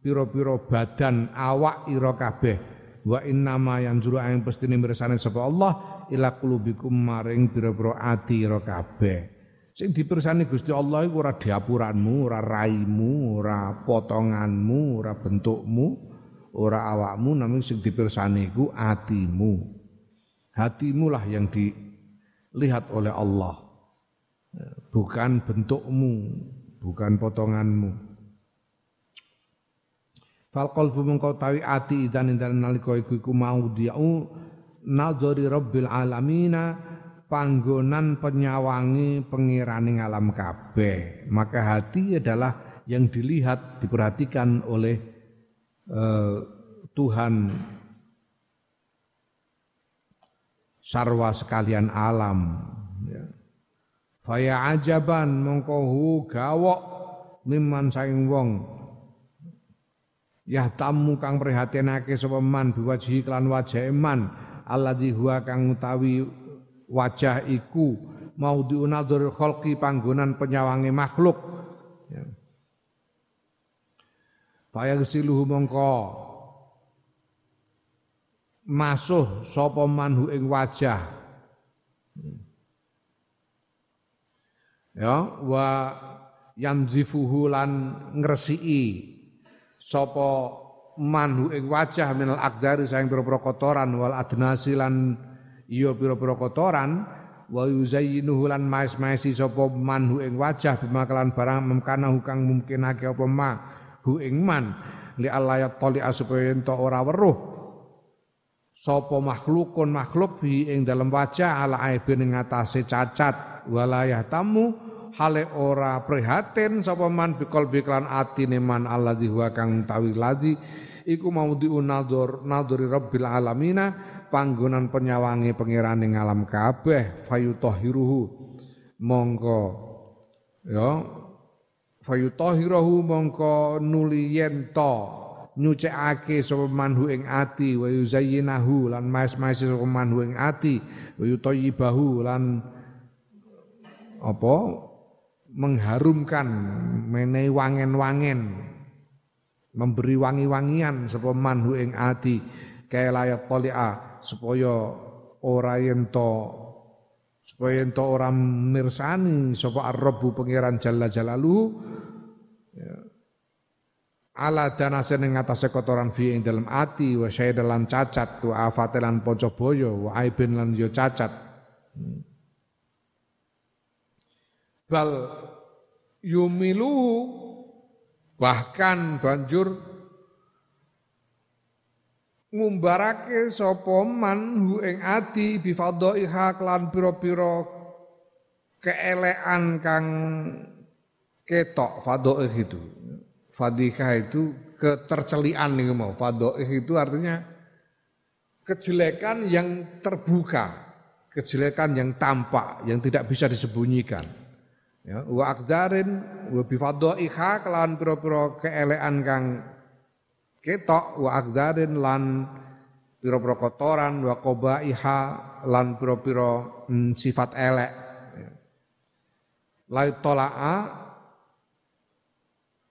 pira-pira badan awak ira kabeh. Wa innama yanzuru ing pestine mirsani sapa Allah ila qulubikum maring pira-pira ati ira kabeh. Sing dipirsani Gusti Allah iku ora diapuranmu, ora raimu, ora potonganmu, ora bentukmu, ora awakmu, namun sing dipirsani iku atimu. Hatimu lah yang dilihat oleh Allah. Bukan bentukmu, bukan potonganmu. Fal qalbu mengkau tawi ati idan idan nalika iku iku mau diau nazari rabbil alamina panggonan penyawangi pengirani alam kabeh. Maka hati adalah yang dilihat, diperhatikan oleh uh, Tuhan sarwa sekalian alam. Ya. Faya ajaban mongkohu gawok miman saing wong. Ya tamu kang prihatinake sapa man biwajihi klan wajah man alladzi huwa kang utawi wajah iku mau diunadzur kholqi panggonan penyawangi makhluk. Ya. Fayagsiluhu mongko masuh sapa manhu ing wajah ya wa yanzifuhu lan ngresiki sapa manhu ing wajah minal akdari saing pira-pira kotoran wal adnasi lan iya pira-pira kotoran wa yuzayyinuhu lan mais-maisi sapa man hu ing wajah bima kelan barang memkana kang mungkinake apa ma hu ing man li Allah ya tali supaya ento ora weruh. Sapa makhlukun makhluk fi ing dalam wajah ala aibin ing atase cacat walayah tamu hale ora prihatin sapa man bikol biklan atine man alladzi huwa kang tawi ladzi. Iku mau diunador nadori rabbil alamina panggonan penyawangi pengirane ngalam kabeh fayutahhiruhu. Mongko ya fayutahhiruhu mongko nuli yento nyucikake sapa manhu ing ati wa yuzayyinahu lan mas-mas sapa manhu ing ati wa yutayyibahu lan apa mengharumkan menehi wangen-wangen memberi wangi-wangian sapa manhu ing ati kaya layak tolia supaya ora ento supaya ento ora mirsani sapa ar-rabbu pangeran jalla jalaluhu ya. ala danase ning atase kotoran fi ing dalam ati wa syaidalan cacat wa afatelan ponco boyo wa aibin lan yo cacat hmm. bal yumilu bahkan banjur ngumbarake sapa man hu ing ati bi fadhaiha klan pira-pira keelekan kang ketok fadhaih itu. Fadhika itu ketercelian nih mau. Fadhaih itu artinya kejelekan yang terbuka, kejelekan yang tampak, yang tidak bisa disembunyikan. Ya, wa akzarin wa bi fadhaiha klan pira-pira keelekan kang ketok wa akdarin lan piro-piro kotoran wa qobaiha lan piro-piro hmm, sifat elek. Lai tolaa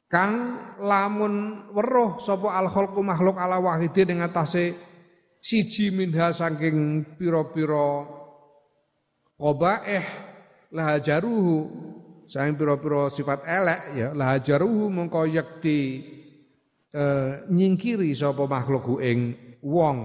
kang lamun weruh sapa al khalqu makhluk ala wahidin ing atase siji minha saking pira-pira qabaih lahajaruhu saking pira-pira sifat elek ya lahajaruhu mengko yakti eh, nyingkiri sapa makhluk ing wong.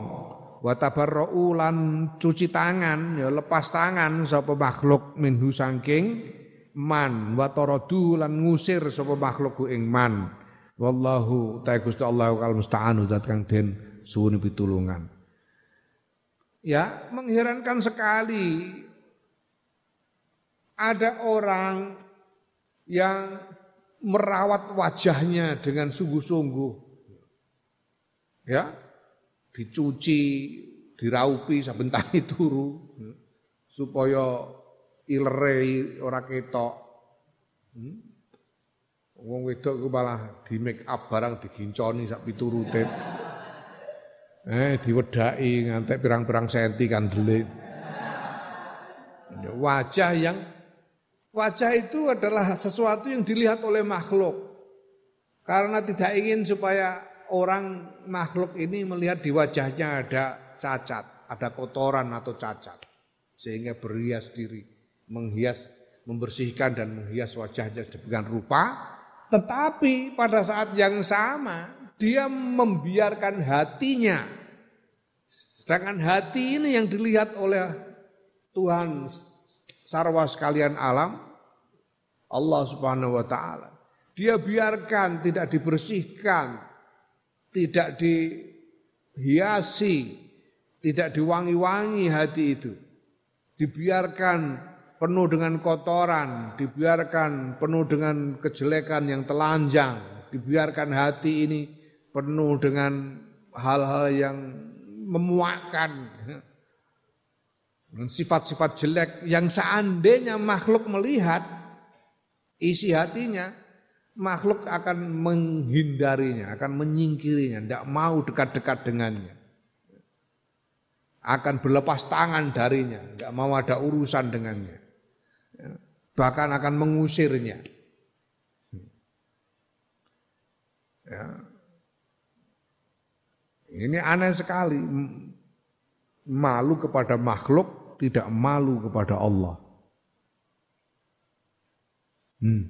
Wa tabarra'u lan cuci tangan ya lepas tangan sapa makhluk minhu saking man. Wa taradu lan ngusir sapa makhluk ing man. Wallahu ta Gusti Allah kal musta'anu zat kang den suwuni pitulungan. Ya mengherankan sekali ada orang yang merawat wajahnya dengan sungguh-sungguh. Ya, dicuci, diraupi saben tangi turu supaya ilere ora ketok. Hmm? Wedok ku malah di make up barang diginconi sak piturute. Eh diwedaki ngantek pirang-pirang senti kan delik. Wajah yang wajah itu adalah sesuatu yang dilihat oleh makhluk. Karena tidak ingin supaya orang makhluk ini melihat di wajahnya ada cacat, ada kotoran atau cacat. Sehingga berhias diri, menghias, membersihkan dan menghias wajahnya sedemikian rupa tetapi pada saat yang sama dia membiarkan hatinya. Sedangkan hati ini yang dilihat oleh Tuhan sarwa sekalian alam Allah Subhanahu wa taala. Dia biarkan tidak dibersihkan, tidak dihiasi, tidak diwangi-wangi hati itu. Dibiarkan penuh dengan kotoran, dibiarkan penuh dengan kejelekan yang telanjang, dibiarkan hati ini penuh dengan hal-hal yang memuakkan sifat-sifat jelek yang seandainya makhluk melihat isi hatinya makhluk akan menghindarinya, akan menyingkirinya, tidak mau dekat-dekat dengannya. Akan berlepas tangan darinya, tidak mau ada urusan dengannya bahkan akan mengusirnya. Ya. Ini aneh sekali. Malu kepada makhluk, tidak malu kepada Allah. Hmm.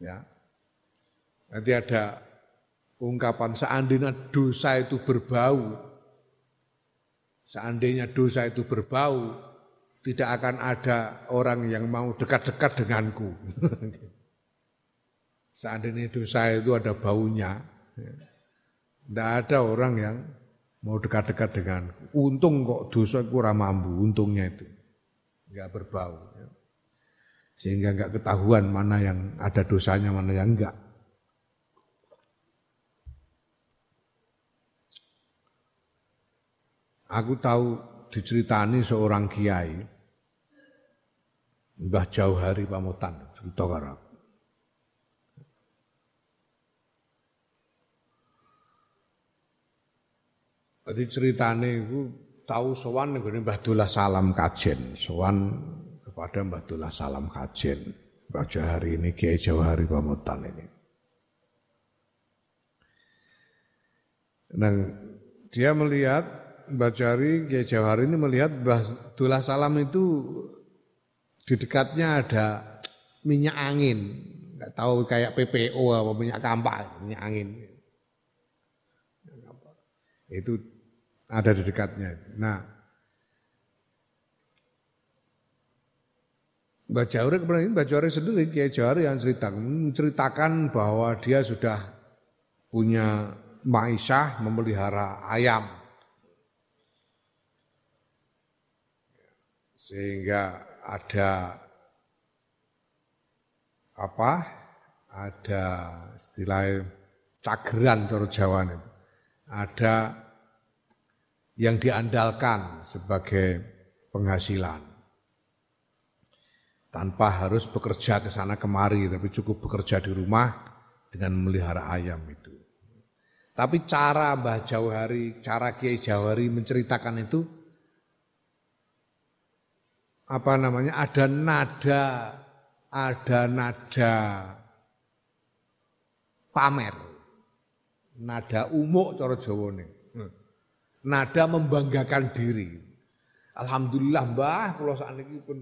Ya. Nanti ada ungkapan seandainya dosa itu berbau, seandainya dosa itu berbau, tidak akan ada orang yang mau dekat-dekat denganku. Seandainya dosa itu ada baunya, tidak ada orang yang mau dekat-dekat denganku. Untung kok dosa kurang mampu, untungnya itu. Enggak berbau. Sehingga enggak ketahuan mana yang ada dosanya, mana yang enggak. Aku tahu diceritani seorang kiai Mbah Jauhari Pamutan cerita karo Jadi ceritane itu tahu sowan ning Mbah Dullah Salam Kajen, sowan kepada Mbah Dullah Salam Kajen. Mbah Jauhari ini Kiai Jauhari Pamutan ini. Dan dia melihat Mbah Jauhari Kiai Jauhari ini melihat Mbah Dullah Salam itu di dekatnya ada minyak angin, nggak tahu kayak PPO apa minyak kampak, minyak angin. Itu ada di dekatnya. Nah, Mbak Jawari kemudian Mbak Jawari sendiri Kiai Jawari yang ceritakan, menceritakan bahwa dia sudah punya maisah memelihara ayam. Sehingga ada apa? Ada istilah cageran cara Jawa itu. Ada yang diandalkan sebagai penghasilan. Tanpa harus bekerja ke sana kemari, tapi cukup bekerja di rumah dengan memelihara ayam itu. Tapi cara Mbah Jauhari, cara Kiai Jauhari menceritakan itu apa namanya ada nada ada nada pamer nada umuk cara hmm. nada membanggakan diri alhamdulillah Mbah kula sakniki pun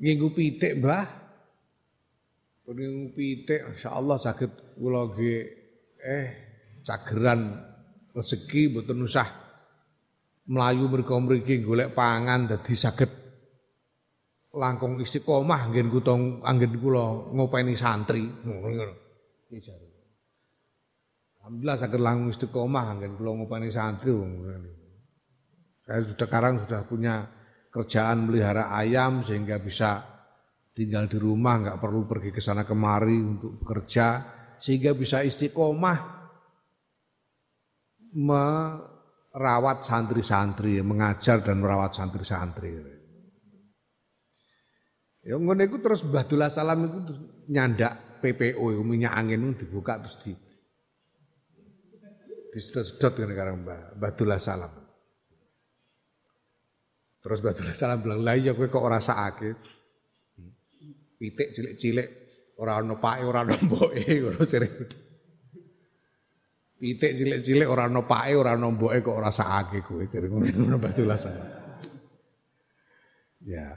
nginggu pitik Mbah. Nginggu pitik insyaallah saged kula eh cageran rezeki mboten usah melayu mriku mriki pangan dadi saged langkung istiqomah nggen kula anggen kula ngopeni santri. Ngono Alhamdulillah saged langkung istiqomah anggen kula ngopeni santri saya sudah sekarang sudah punya kerjaan melihara ayam sehingga bisa tinggal di rumah nggak perlu pergi ke sana kemari untuk bekerja sehingga bisa istiqomah merawat santri-santri, mengajar dan merawat santri-santri. Ya ngono iku terus Mbah Salam itu nyandak PPO minyak angin itu dibuka terus di disedot-sedot kan karo Mbah Mbah Salam. Terus Mbah Salam bilang, "Lah iya kowe kok ora sakake?" Pitik cilik-cilik ora ono pake ora ono mboke sire. Pitik cilik-cilik ora ono pake ora ono mboke kok ora sakake kowe jare ngono Mbah Salam. Ya.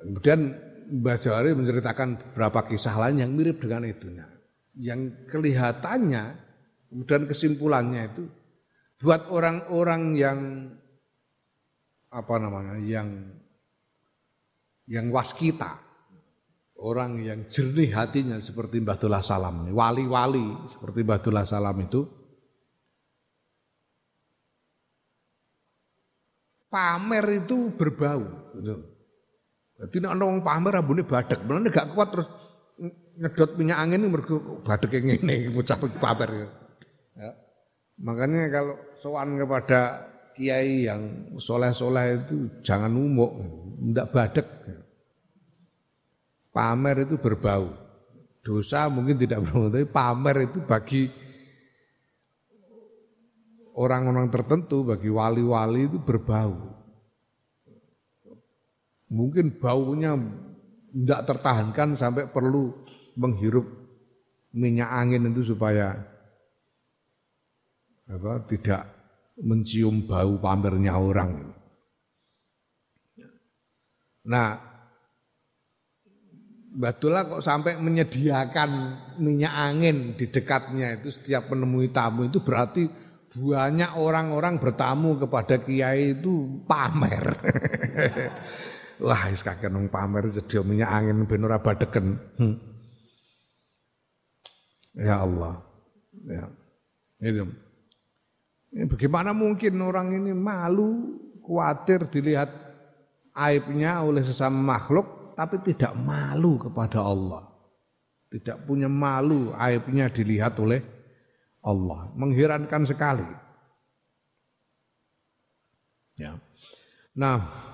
Kemudian Mbah Jawari menceritakan beberapa kisah lain yang mirip dengan itu. Yang kelihatannya, kemudian kesimpulannya itu buat orang-orang yang apa namanya, yang yang waskita, orang yang jernih hatinya seperti Mbah Dullah Salam, wali-wali seperti Mbah Dullah Salam itu, pamer itu berbau. Gitu. Jadi nek ana wong pamer ambune badhek, mulane gak kuat terus nyedot minyak angin mergo badhek ngene bocah pamer. Ya. Makanya kalau sowan kepada kiai yang soleh-soleh itu jangan umuk, ndak badek. Pamer itu berbau. Dosa mungkin tidak berbau, tapi pamer itu bagi orang-orang tertentu, bagi wali-wali itu berbau mungkin baunya tidak tertahankan sampai perlu menghirup minyak angin itu supaya apa tidak mencium bau pamernya orang. Nah, Batullah kok sampai menyediakan minyak angin di dekatnya itu setiap menemui tamu itu berarti banyak orang-orang bertamu kepada kiai itu pamer. Wah, wis kakek nang pamer sedia minyak angin ben ora badeken. Hmm. Ya Allah. Ya. Itu. Ya, bagaimana mungkin orang ini malu, khawatir dilihat aibnya oleh sesama makhluk, tapi tidak malu kepada Allah. Tidak punya malu aibnya dilihat oleh Allah. Mengherankan sekali. Ya. Nah,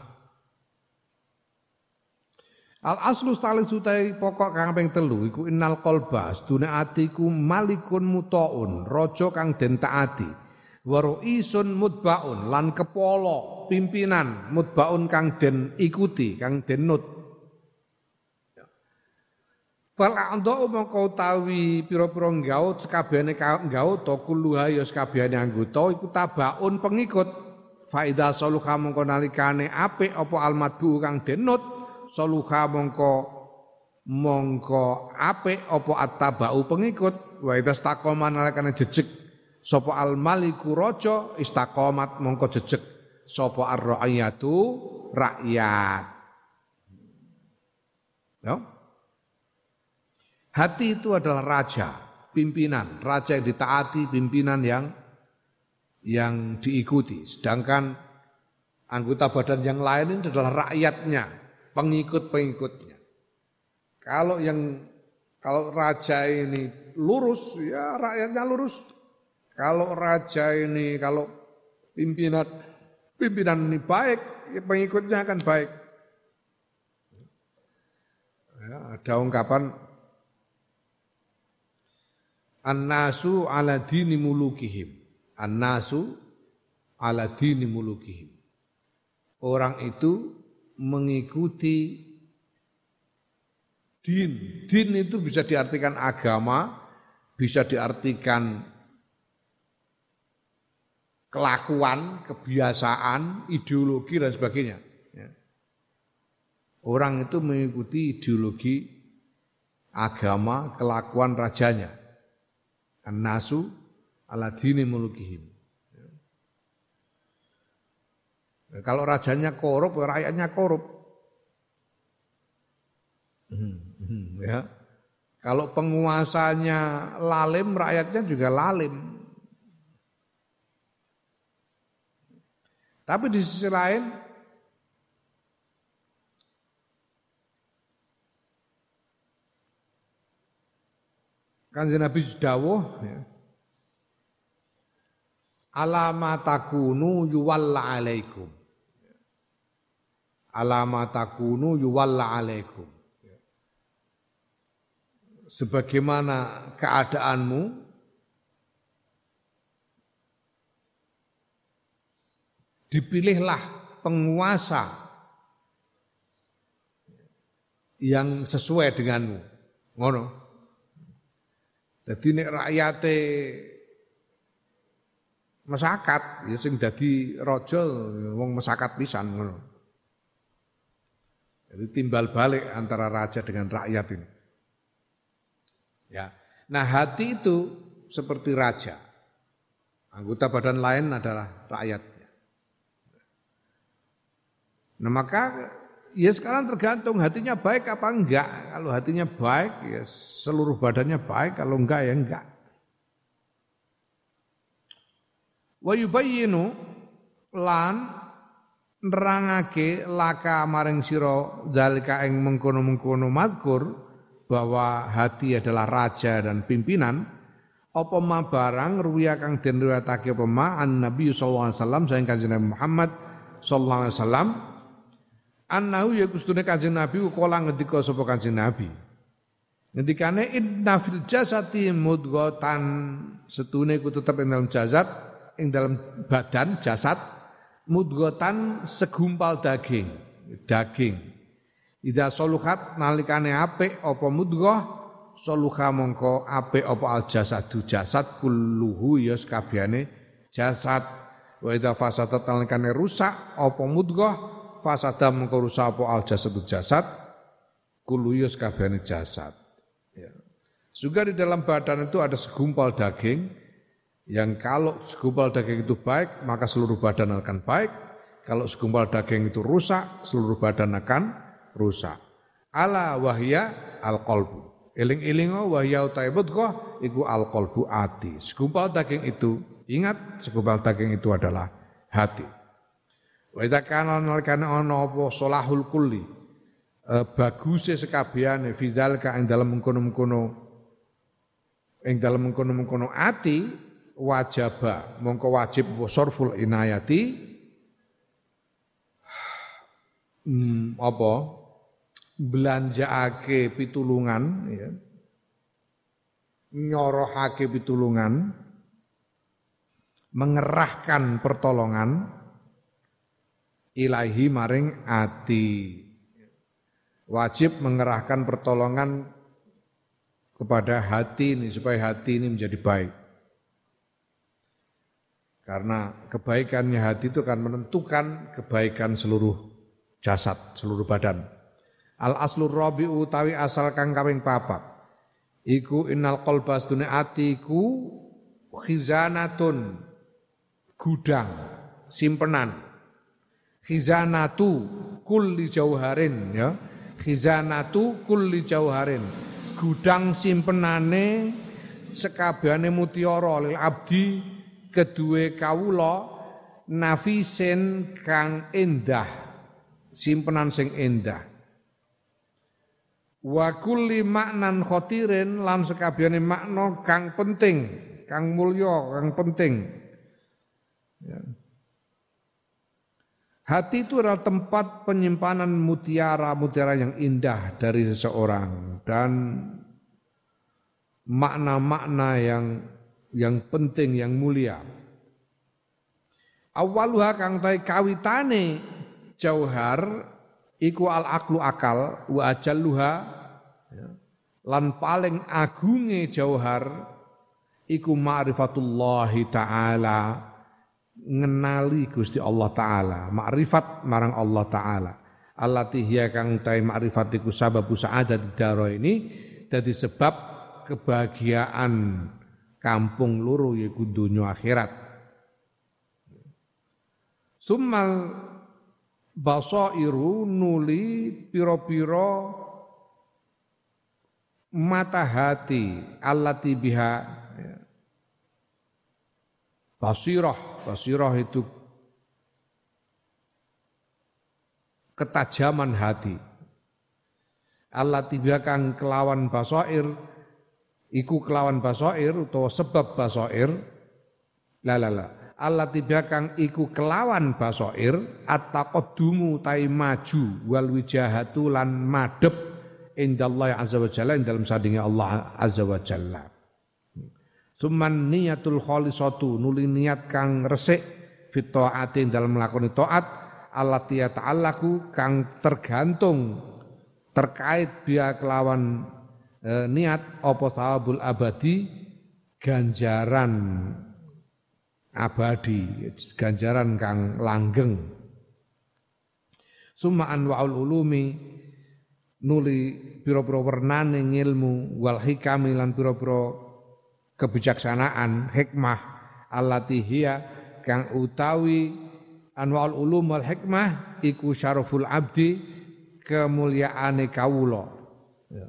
Al aslu stali sutai pokok kang ping telu iku innal qalba sedune atiku malikun mutaun raja kang den taati wa isun mutbaun lan kepala pimpinan mutbaun kang den ikuti kang den nut. Fal a'dha'u mongko utawi pira-pira nggaut sekabehane nggaut to kulluha ya sekabehane anggota iku tabaun pengikut. Faida saluha mongko nalikane apik apa almadbu kang denut soluha mongko mongko apik apa attabau pengikut. Wa idastaqoma nalikane jejeg sapa al maliku raja istaqomat mongko jejeg. Sapa ar rakyatu rakyat. Ya. Hati itu adalah raja pimpinan. Raja yang ditaati pimpinan yang yang diikuti. Sedangkan anggota badan yang lain ini adalah rakyatnya pengikut-pengikutnya. Kalau yang kalau raja ini lurus, ya rakyatnya lurus. Kalau raja ini, kalau pimpinan pimpinan ini baik, ya pengikutnya akan baik. Ya, ada ungkapan An-nasu ala dini mulukihim. An-nasu ala dini mulukihim. Orang itu mengikuti din. Din itu bisa diartikan agama, bisa diartikan kelakuan, kebiasaan, ideologi dan sebagainya. Ya. Orang itu mengikuti ideologi agama, kelakuan rajanya. An-nasu ala dini mulukihim. Kalau rajanya korup, rakyatnya korup. Hmm, hmm, ya. Kalau penguasanya lalim, rakyatnya juga lalim. Tapi di sisi lain kan Nabi dawuh ya. Alamatakunu yuwalla alaikum. alamatakunu yuwalla alaikum. Ya. Sebagaimana keadaanmu dipilihlah penguasa yang sesuai denganmu. Ngono. Jadi nek rakyate masyarakat ya sing dadi raja wong masyarakat pisan ngono. Jadi timbal balik antara raja dengan rakyat ini. Ya. Nah, hati itu seperti raja. Anggota badan lain adalah rakyatnya. Nah, maka Ya sekarang tergantung hatinya baik apa enggak. Kalau hatinya baik ya seluruh badannya baik, kalau enggak ya enggak. Wa yubayyinu lan nerangake laka maring sira zalika ing mengkono-mengkono mazkur bahwa hati adalah raja dan pimpinan apa ma barang ruya kang den riwayatake apa ma an Nabi sallallahu alaihi wasallam saking kanjeng Muhammad sallallahu alaihi wasallam Annahu ya kustune Kanjeng Nabi kala ngendika sapa Kanjeng Nabi. Ngendikane inna fil jasati mudghatan. Setune ku tetep ing dalam jasad ing dalam badan jasad mudghatan segumpal daging daging. Ida soluhat nalikane apik apa mudghah soluha mongko apik apa al jasadu. Jasad kulluhu ya kabehane jasad. Wa idza fasadat nalikane rusak apa mudghah fasada mengko rusak apa al jasadu jasad kuluyus kabehane jasad ya. Juga di dalam badan itu ada segumpal daging yang kalau segumpal daging itu baik maka seluruh badan akan baik. Kalau segumpal daging itu rusak seluruh badan akan rusak. Ala wahya al qalbu. Iling-ilingo wahya utai budghah iku al qalbu ati. Segumpal daging itu ingat segumpal daging itu adalah hati. Wa idza kana nalikane ana apa solahul kulli. E, baguse sekabehane fidzalika ing dalem mengkono-mengkono ing dalem mengkono-mengkono ati wajaba mongko wajib sorful inayati hmm, apa belanjaake pitulungan ya. Nyorohake pitulungan mengerahkan pertolongan ilahi maring ati. Wajib mengerahkan pertolongan kepada hati ini supaya hati ini menjadi baik. Karena kebaikannya hati itu akan menentukan kebaikan seluruh jasad, seluruh badan. Al aslur rabi utawi asal kang kawing papat. Iku innal qalba astune atiku khizanatun gudang simpenan khizanatu kulli jauharin ya. Khizanatu kulli jauharin. Gudang simpenane sekabehane mutiara lil abdi kedue kawula nafisen kang endah simpenan sing endah. Wa kulli maknan khotirin lan sekabehane makna kang penting kang mulya kang penting. Ya. Hati itu adalah tempat penyimpanan mutiara-mutiara yang indah dari seseorang dan makna-makna yang yang penting yang mulia. Awaluha kang tai kawitane jauhar iku al aklu akal wa ajalluha ya, lan paling agunge jauhar iku ma'rifatullahi taala ngenali Gusti Allah taala, makrifat marang Allah taala. Allati hiya kang tai makrifat iku sababu sa'adat daro ini dadi sebab kebahagiaan kampung loro yaiku dunya akhirat. Summal basairu nuli piro-piro mata hati allati biha ya. basirah Basirah itu ketajaman hati. Allah tiba kang kelawan basair iku kelawan basoir utawa sebab basoir la la la. Allah tiba kang iku kelawan basoir at-taqaddumu tai maju wal wijahatu lan madhep. Indallah azza wa jalla dalam sadinge Allah azza wa jalla Suman niyatul khalisatu nuli niat kang resik fit taati dalam melakoni taat allati ta'allaku kang tergantung terkait biya kelawan e, niat apa sawabul abadi ganjaran abadi ganjaran kang langgeng. Summa anwaul ulumi nuli pira-pira wernane ngilmu wal hikami lan pira-pira kebijaksanaan hikmah allati hiya kang utawi anwaul ulum wal hikmah iku syaraful abdi kemuliaane kawula ya.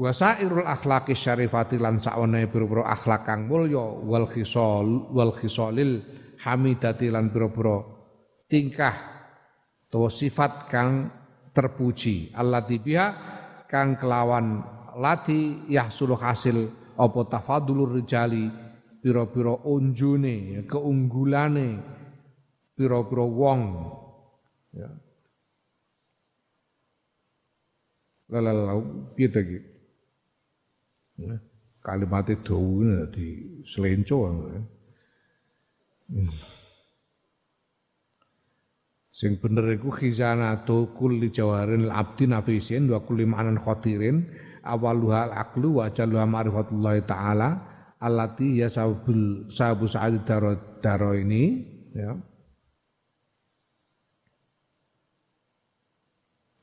wasairul akhlaqi syarifati lan sawane pira-pira akhlak kang mulya wal khisal wal khisalil hamidati lan pira-pira tingkah atau sifat kang terpuji allati biha kang kelawan lati yahsulu hasil apa tafadulur rijali pira-pira unjune keunggulane pira-pira wong ya lalala piye iki ya. kalimatnya dawu di selenco ya. Sing bener iku khizanatu kulli jawarin abdi nafisin wa kulli ma'anan khatirin awaluha al-aqlu wa jalluha ma'rifatullah taala allati ya sabul sabu sa'ad daro, daro ini ya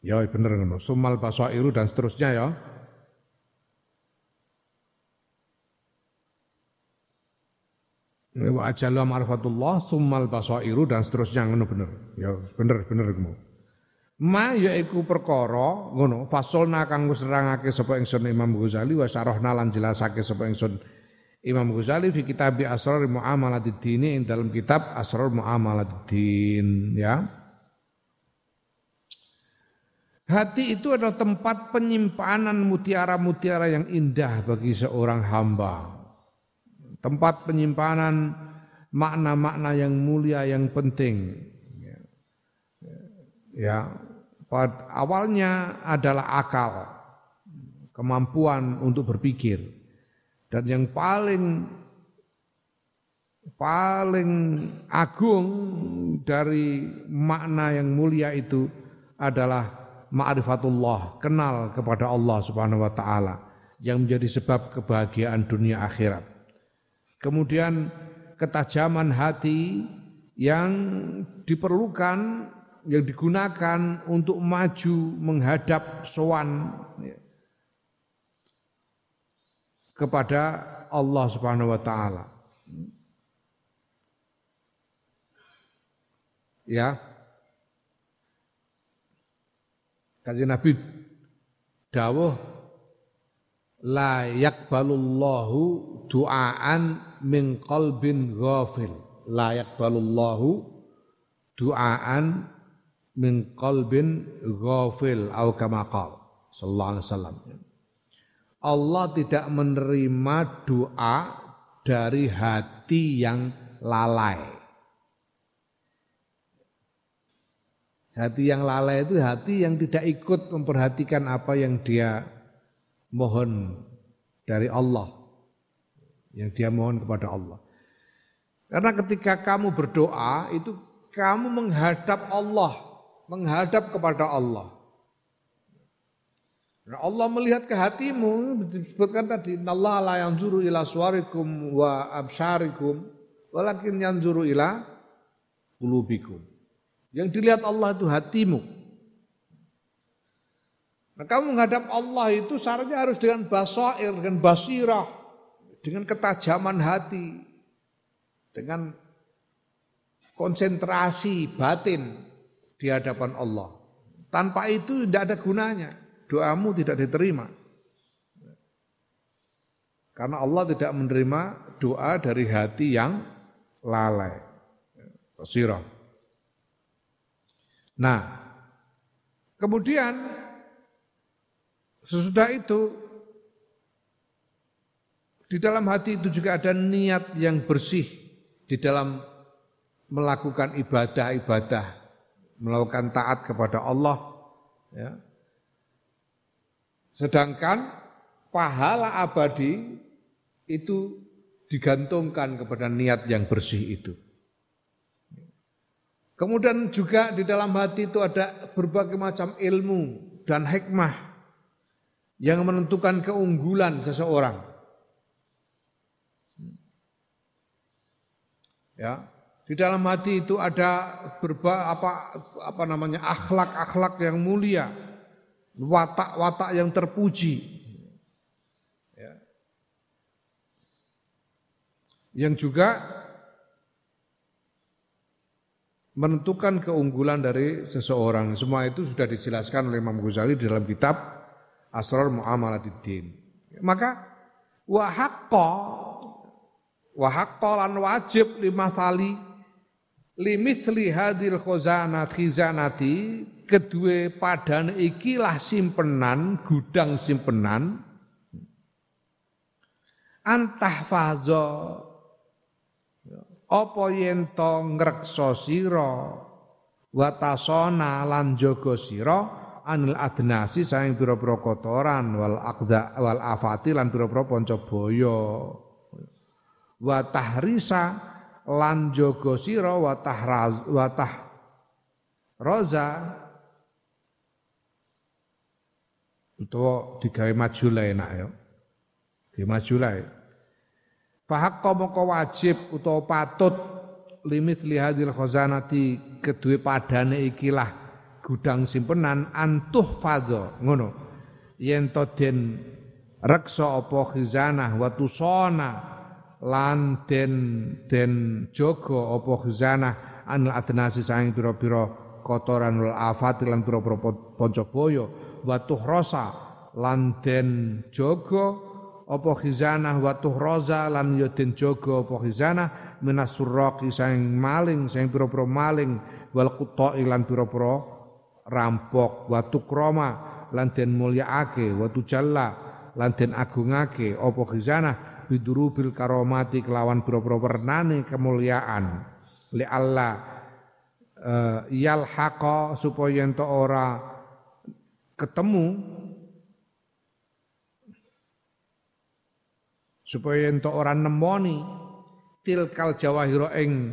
Ya bener ngono. Sumal basairu dan seterusnya ya. Wa ajalu ma'rifatullah summal basairu dan seterusnya ngono bener. Ya bener bener ngono. Ma yaiku perkara ngono fasolna kang wis nerangake sapa ingsun Imam Ghazali wa syarahna lan jelasake sapa ingsun Imam Ghazali fi kitab Asrar Muamalatid Dini ing dalam kitab Asrar Muamalatid Din ya. Hati itu adalah tempat penyimpanan mutiara-mutiara yang indah bagi seorang hamba. Tempat penyimpanan makna-makna yang mulia yang penting. Ya, awalnya adalah akal, kemampuan untuk berpikir. Dan yang paling paling agung dari makna yang mulia itu adalah ma'rifatullah, kenal kepada Allah Subhanahu wa taala yang menjadi sebab kebahagiaan dunia akhirat. Kemudian ketajaman hati yang diperlukan yang digunakan untuk maju menghadap sowan ya, kepada Allah Subhanahu wa taala. Ya. Kaji Nabi dawuh la yakbalullahu du'aan min qalbin ghafil. La yakbalullahu du'aan min qalbin ghafil au kama sallallahu alaihi wasallam. Allah tidak menerima doa dari hati yang lalai. Hati yang lalai itu hati yang tidak ikut memperhatikan apa yang dia mohon dari Allah. Yang dia mohon kepada Allah. Karena ketika kamu berdoa itu kamu menghadap Allah menghadap kepada Allah. Nah, Allah melihat ke hatimu disebutkan tadi Allah la yanzuru ila suarikum wa absyarikum walakin yanzuru ila qulubikum. Yang dilihat Allah itu hatimu. Nah, kamu menghadap Allah itu syaratnya harus dengan basair, dengan basirah, dengan ketajaman hati, dengan konsentrasi batin di hadapan Allah. Tanpa itu tidak ada gunanya. Doamu tidak diterima. Karena Allah tidak menerima doa dari hati yang lalai. Sirah. Nah, kemudian sesudah itu di dalam hati itu juga ada niat yang bersih di dalam melakukan ibadah-ibadah, melakukan taat kepada Allah. Ya. Sedangkan pahala abadi itu digantungkan kepada niat yang bersih itu. Kemudian juga di dalam hati itu ada berbagai macam ilmu dan hikmah yang menentukan keunggulan seseorang. Ya, di dalam hati itu ada berba apa apa namanya akhlak-akhlak yang mulia, watak-watak yang terpuji. Ya. Yang juga menentukan keunggulan dari seseorang. Semua itu sudah dijelaskan oleh Imam Ghazali di dalam kitab Asrar Muamalatiddin. Maka wahakko wahakko lan wajib lima sali limithli hadil khazanat khizanati kedua padan ikilah simpenan gudang simpenan. Antah fazo apa yen to ngrekso watasona lan jaga anil adnasi saing pira-pira kotoran wal aqda wal afati lan pira-pira panca baya wa tahrisa lan jaga sira wa tahraz wa tah roza. Utawa digawe maju enak ya. Digawe maju Fahakka moko wajib utawa patut limit lihadil khazanati kedue padane ikilah gudang simpenan antuh fadho ngono. Yen to den reksa apa khizanah wa tusana lan den den jaga apa khizanah anil adnasi saing pira-pira kotoran wal afat lan pira-pira panca boyo wa tuhrasa lan den jaga apa khizanah wa tuhraza lan ya den jaga apa khizanah saing maling saing pira-pira maling wal quta'i lan pira-pira rampok. Wa tukrama lan den mulyaake wa tujalla lan den agungake apa khizanah bidurubil karomati kelawan pira-pira wernane kemuliaan. Li Allah uh, yalhaqa supaya ento ora ketemu supaya ento orang nemoni tilkal jawahiro ing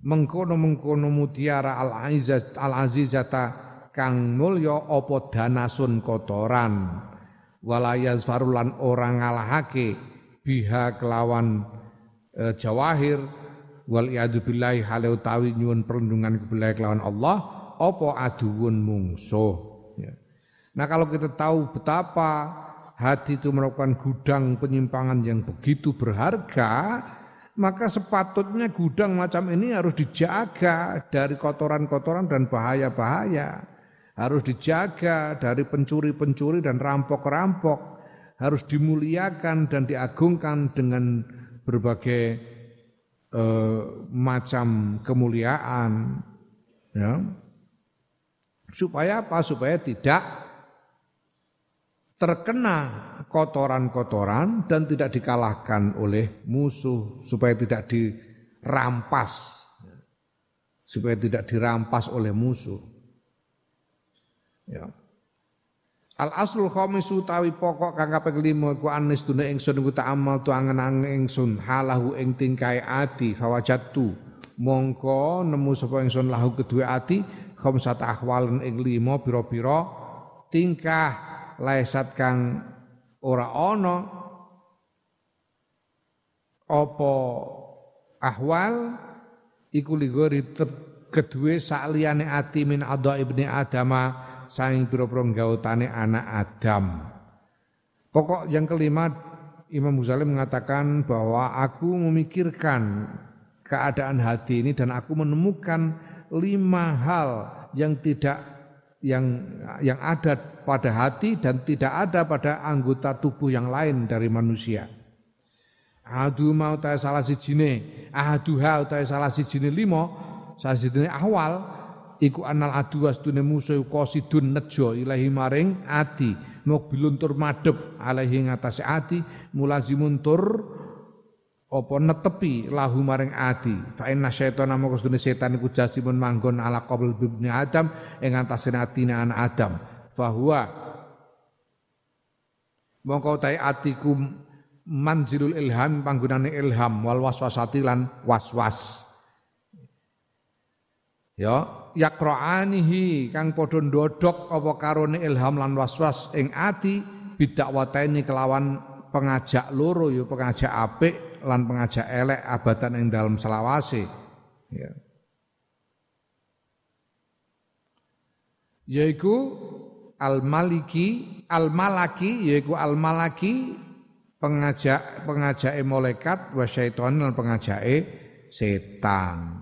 mengkono-mengkono mutiara al azizat al azizata kang mulya apa danasun kotoran. Walayaz farulan orang ngalahake biha kelawan e, jawahir wal iyadu billahi hale utawi nyuwun perlindungan kebillahi kelawan Allah apa aduun mungsuh ya. Nah kalau kita tahu betapa hati itu merupakan gudang penyimpangan yang begitu berharga, maka sepatutnya gudang macam ini harus dijaga dari kotoran-kotoran dan bahaya-bahaya. Harus dijaga dari pencuri-pencuri dan rampok-rampok. Harus dimuliakan dan diagungkan dengan berbagai eh, macam kemuliaan. Ya. Supaya apa? Supaya tidak terkena kotoran-kotoran dan tidak dikalahkan oleh musuh supaya tidak dirampas supaya tidak dirampas oleh musuh ya Al aslul khamis utawi pokok kang kaping 5 iku anis dune ingsun iku amal tu angen-angen ingsun. Halahu ing tingkai ati fawajatu mongko nemu sapa ingsun lahu kedua ati khamsat ahwalen ing 5 pira-pira tingkah. Laisat kang ora ana apa ahwal iku ligori kedue sakliyane ati min adha ibni adama saing pira-pira gautane anak Adam. Pokok yang kelima Imam Ghazali mengatakan bahwa aku memikirkan keadaan hati ini dan aku menemukan lima hal yang tidak yang yang ada pada hati dan tidak ada pada anggota tubuh yang lain dari manusia. Adu mau ta salah sijine, ahaduha ta salah sijine limo, salah sijine awal iku anal adu astune musuh qasidun nejo ilahi maring ati mobilun tur madhep alaihi ngatasé ati mulazimun tur apa netepi lahu maring adi. Fa inna syaitana moko sedune setan iku jasimun manggon ala qabl ibni adam ing atase atine anak adam. Fahuwa mongko tai atiku manzilul ilham panggonane ilham wal waswasati lan waswas. Ya yakra'anihi kang padha ndodhok apa karone ilham lan waswas ing ati bidakwataini kelawan pengajak loro ya pengajak apik lan pengajak elek abadan ing dalam selawase ya yaiku al maliki al malaki yaiku al malaki pengajak pengajak malaikat wa syaitan lan setan.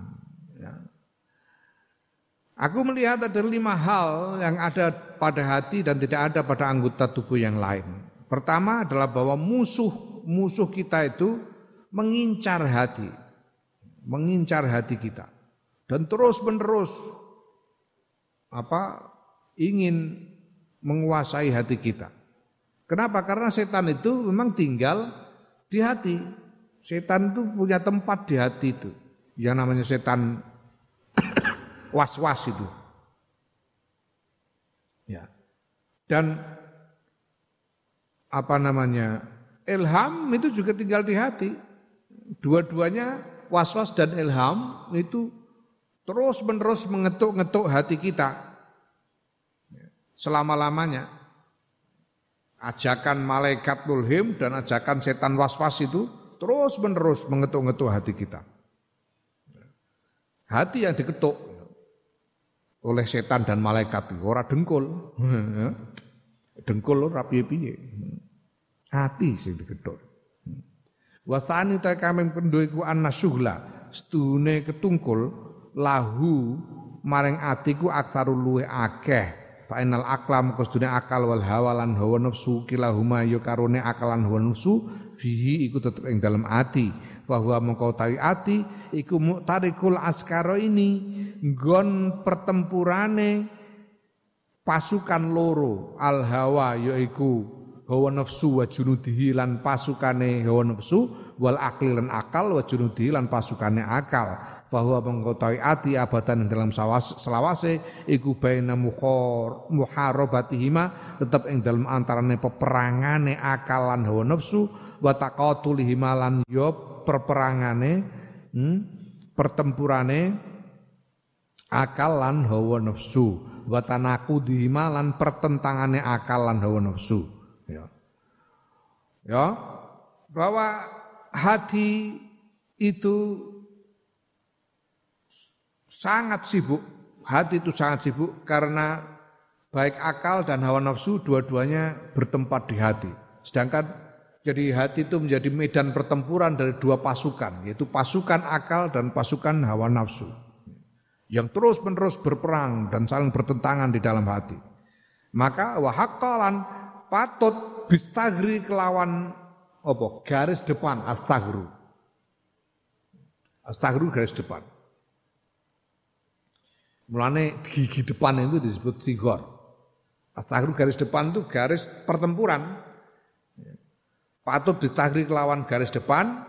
Aku melihat ada lima hal yang ada pada hati dan tidak ada pada anggota tubuh yang lain. Pertama adalah bahwa musuh musuh kita itu mengincar hati, mengincar hati kita dan terus menerus apa ingin menguasai hati kita. Kenapa? Karena setan itu memang tinggal di hati. Setan itu punya tempat di hati itu. Yang namanya setan was-was itu. Ya. Dan apa namanya? Ilham itu juga tinggal di hati dua-duanya was-was dan ilham itu terus menerus mengetuk-ngetuk hati kita selama-lamanya. Ajakan malaikat mulhim dan ajakan setan was-was itu terus menerus mengetuk-ngetuk hati kita. Hati yang diketuk oleh setan dan malaikat ora dengkul. dengkul ora piye-piye. Hati sing diketuk. Wasani ta kami pendo iku annasuhla stune ketungkul lahu maring atiku aktaru luwe akeh fa inal aklam kostune akal wal hawa lan hawa nafsu kilahuma ya karone akalan hawa nafsu fihi iku tetep ing dalam ati fa huwa mengko tawi ati iku mutarikul askaro ini nggon pertempurane pasukan loro al hawa yaiku hawa nafsu wa junudihi lan pasukane hawa nafsu wal akli lan akal wa junudihi lan pasukane akal. Bahwa mengkotai ati abadan dalam selawase iku baina mukhar muharabatihima tetap ing dalam antarane peperangane akal lan hawa nafsu wa taqatulihima lan yo perperangane hmm, pertempurane akal lan hawa nafsu wa tanaqudihima lan pertentangane akal lan hawa nafsu Ya. Ya, bahwa hati itu sangat sibuk. Hati itu sangat sibuk karena baik akal dan hawa nafsu dua-duanya bertempat di hati. Sedangkan jadi hati itu menjadi medan pertempuran dari dua pasukan, yaitu pasukan akal dan pasukan hawa nafsu. Yang terus-menerus berperang dan saling bertentangan di dalam hati. Maka wahakalan patut bistagri kelawan apa garis depan astagru astagru garis depan mulane gigi depan itu disebut tigor astagru garis depan itu garis pertempuran patut bistagri kelawan garis depan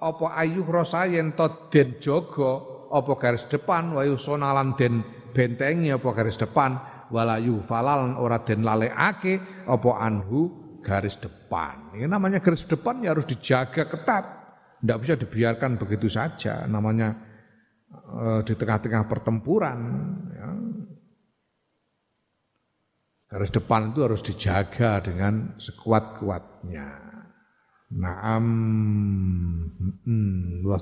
apa ayuh rasa yen den jogo apa garis depan wayu sonalan den bentengi apa garis depan walayu falal ora den lalekake apa anhu garis depan. Ini namanya garis depan ya harus dijaga ketat. Tidak bisa dibiarkan begitu saja. Namanya e, di tengah-tengah pertempuran. Ya. Garis depan itu harus dijaga dengan sekuat-kuatnya. Naam. Hmm, wa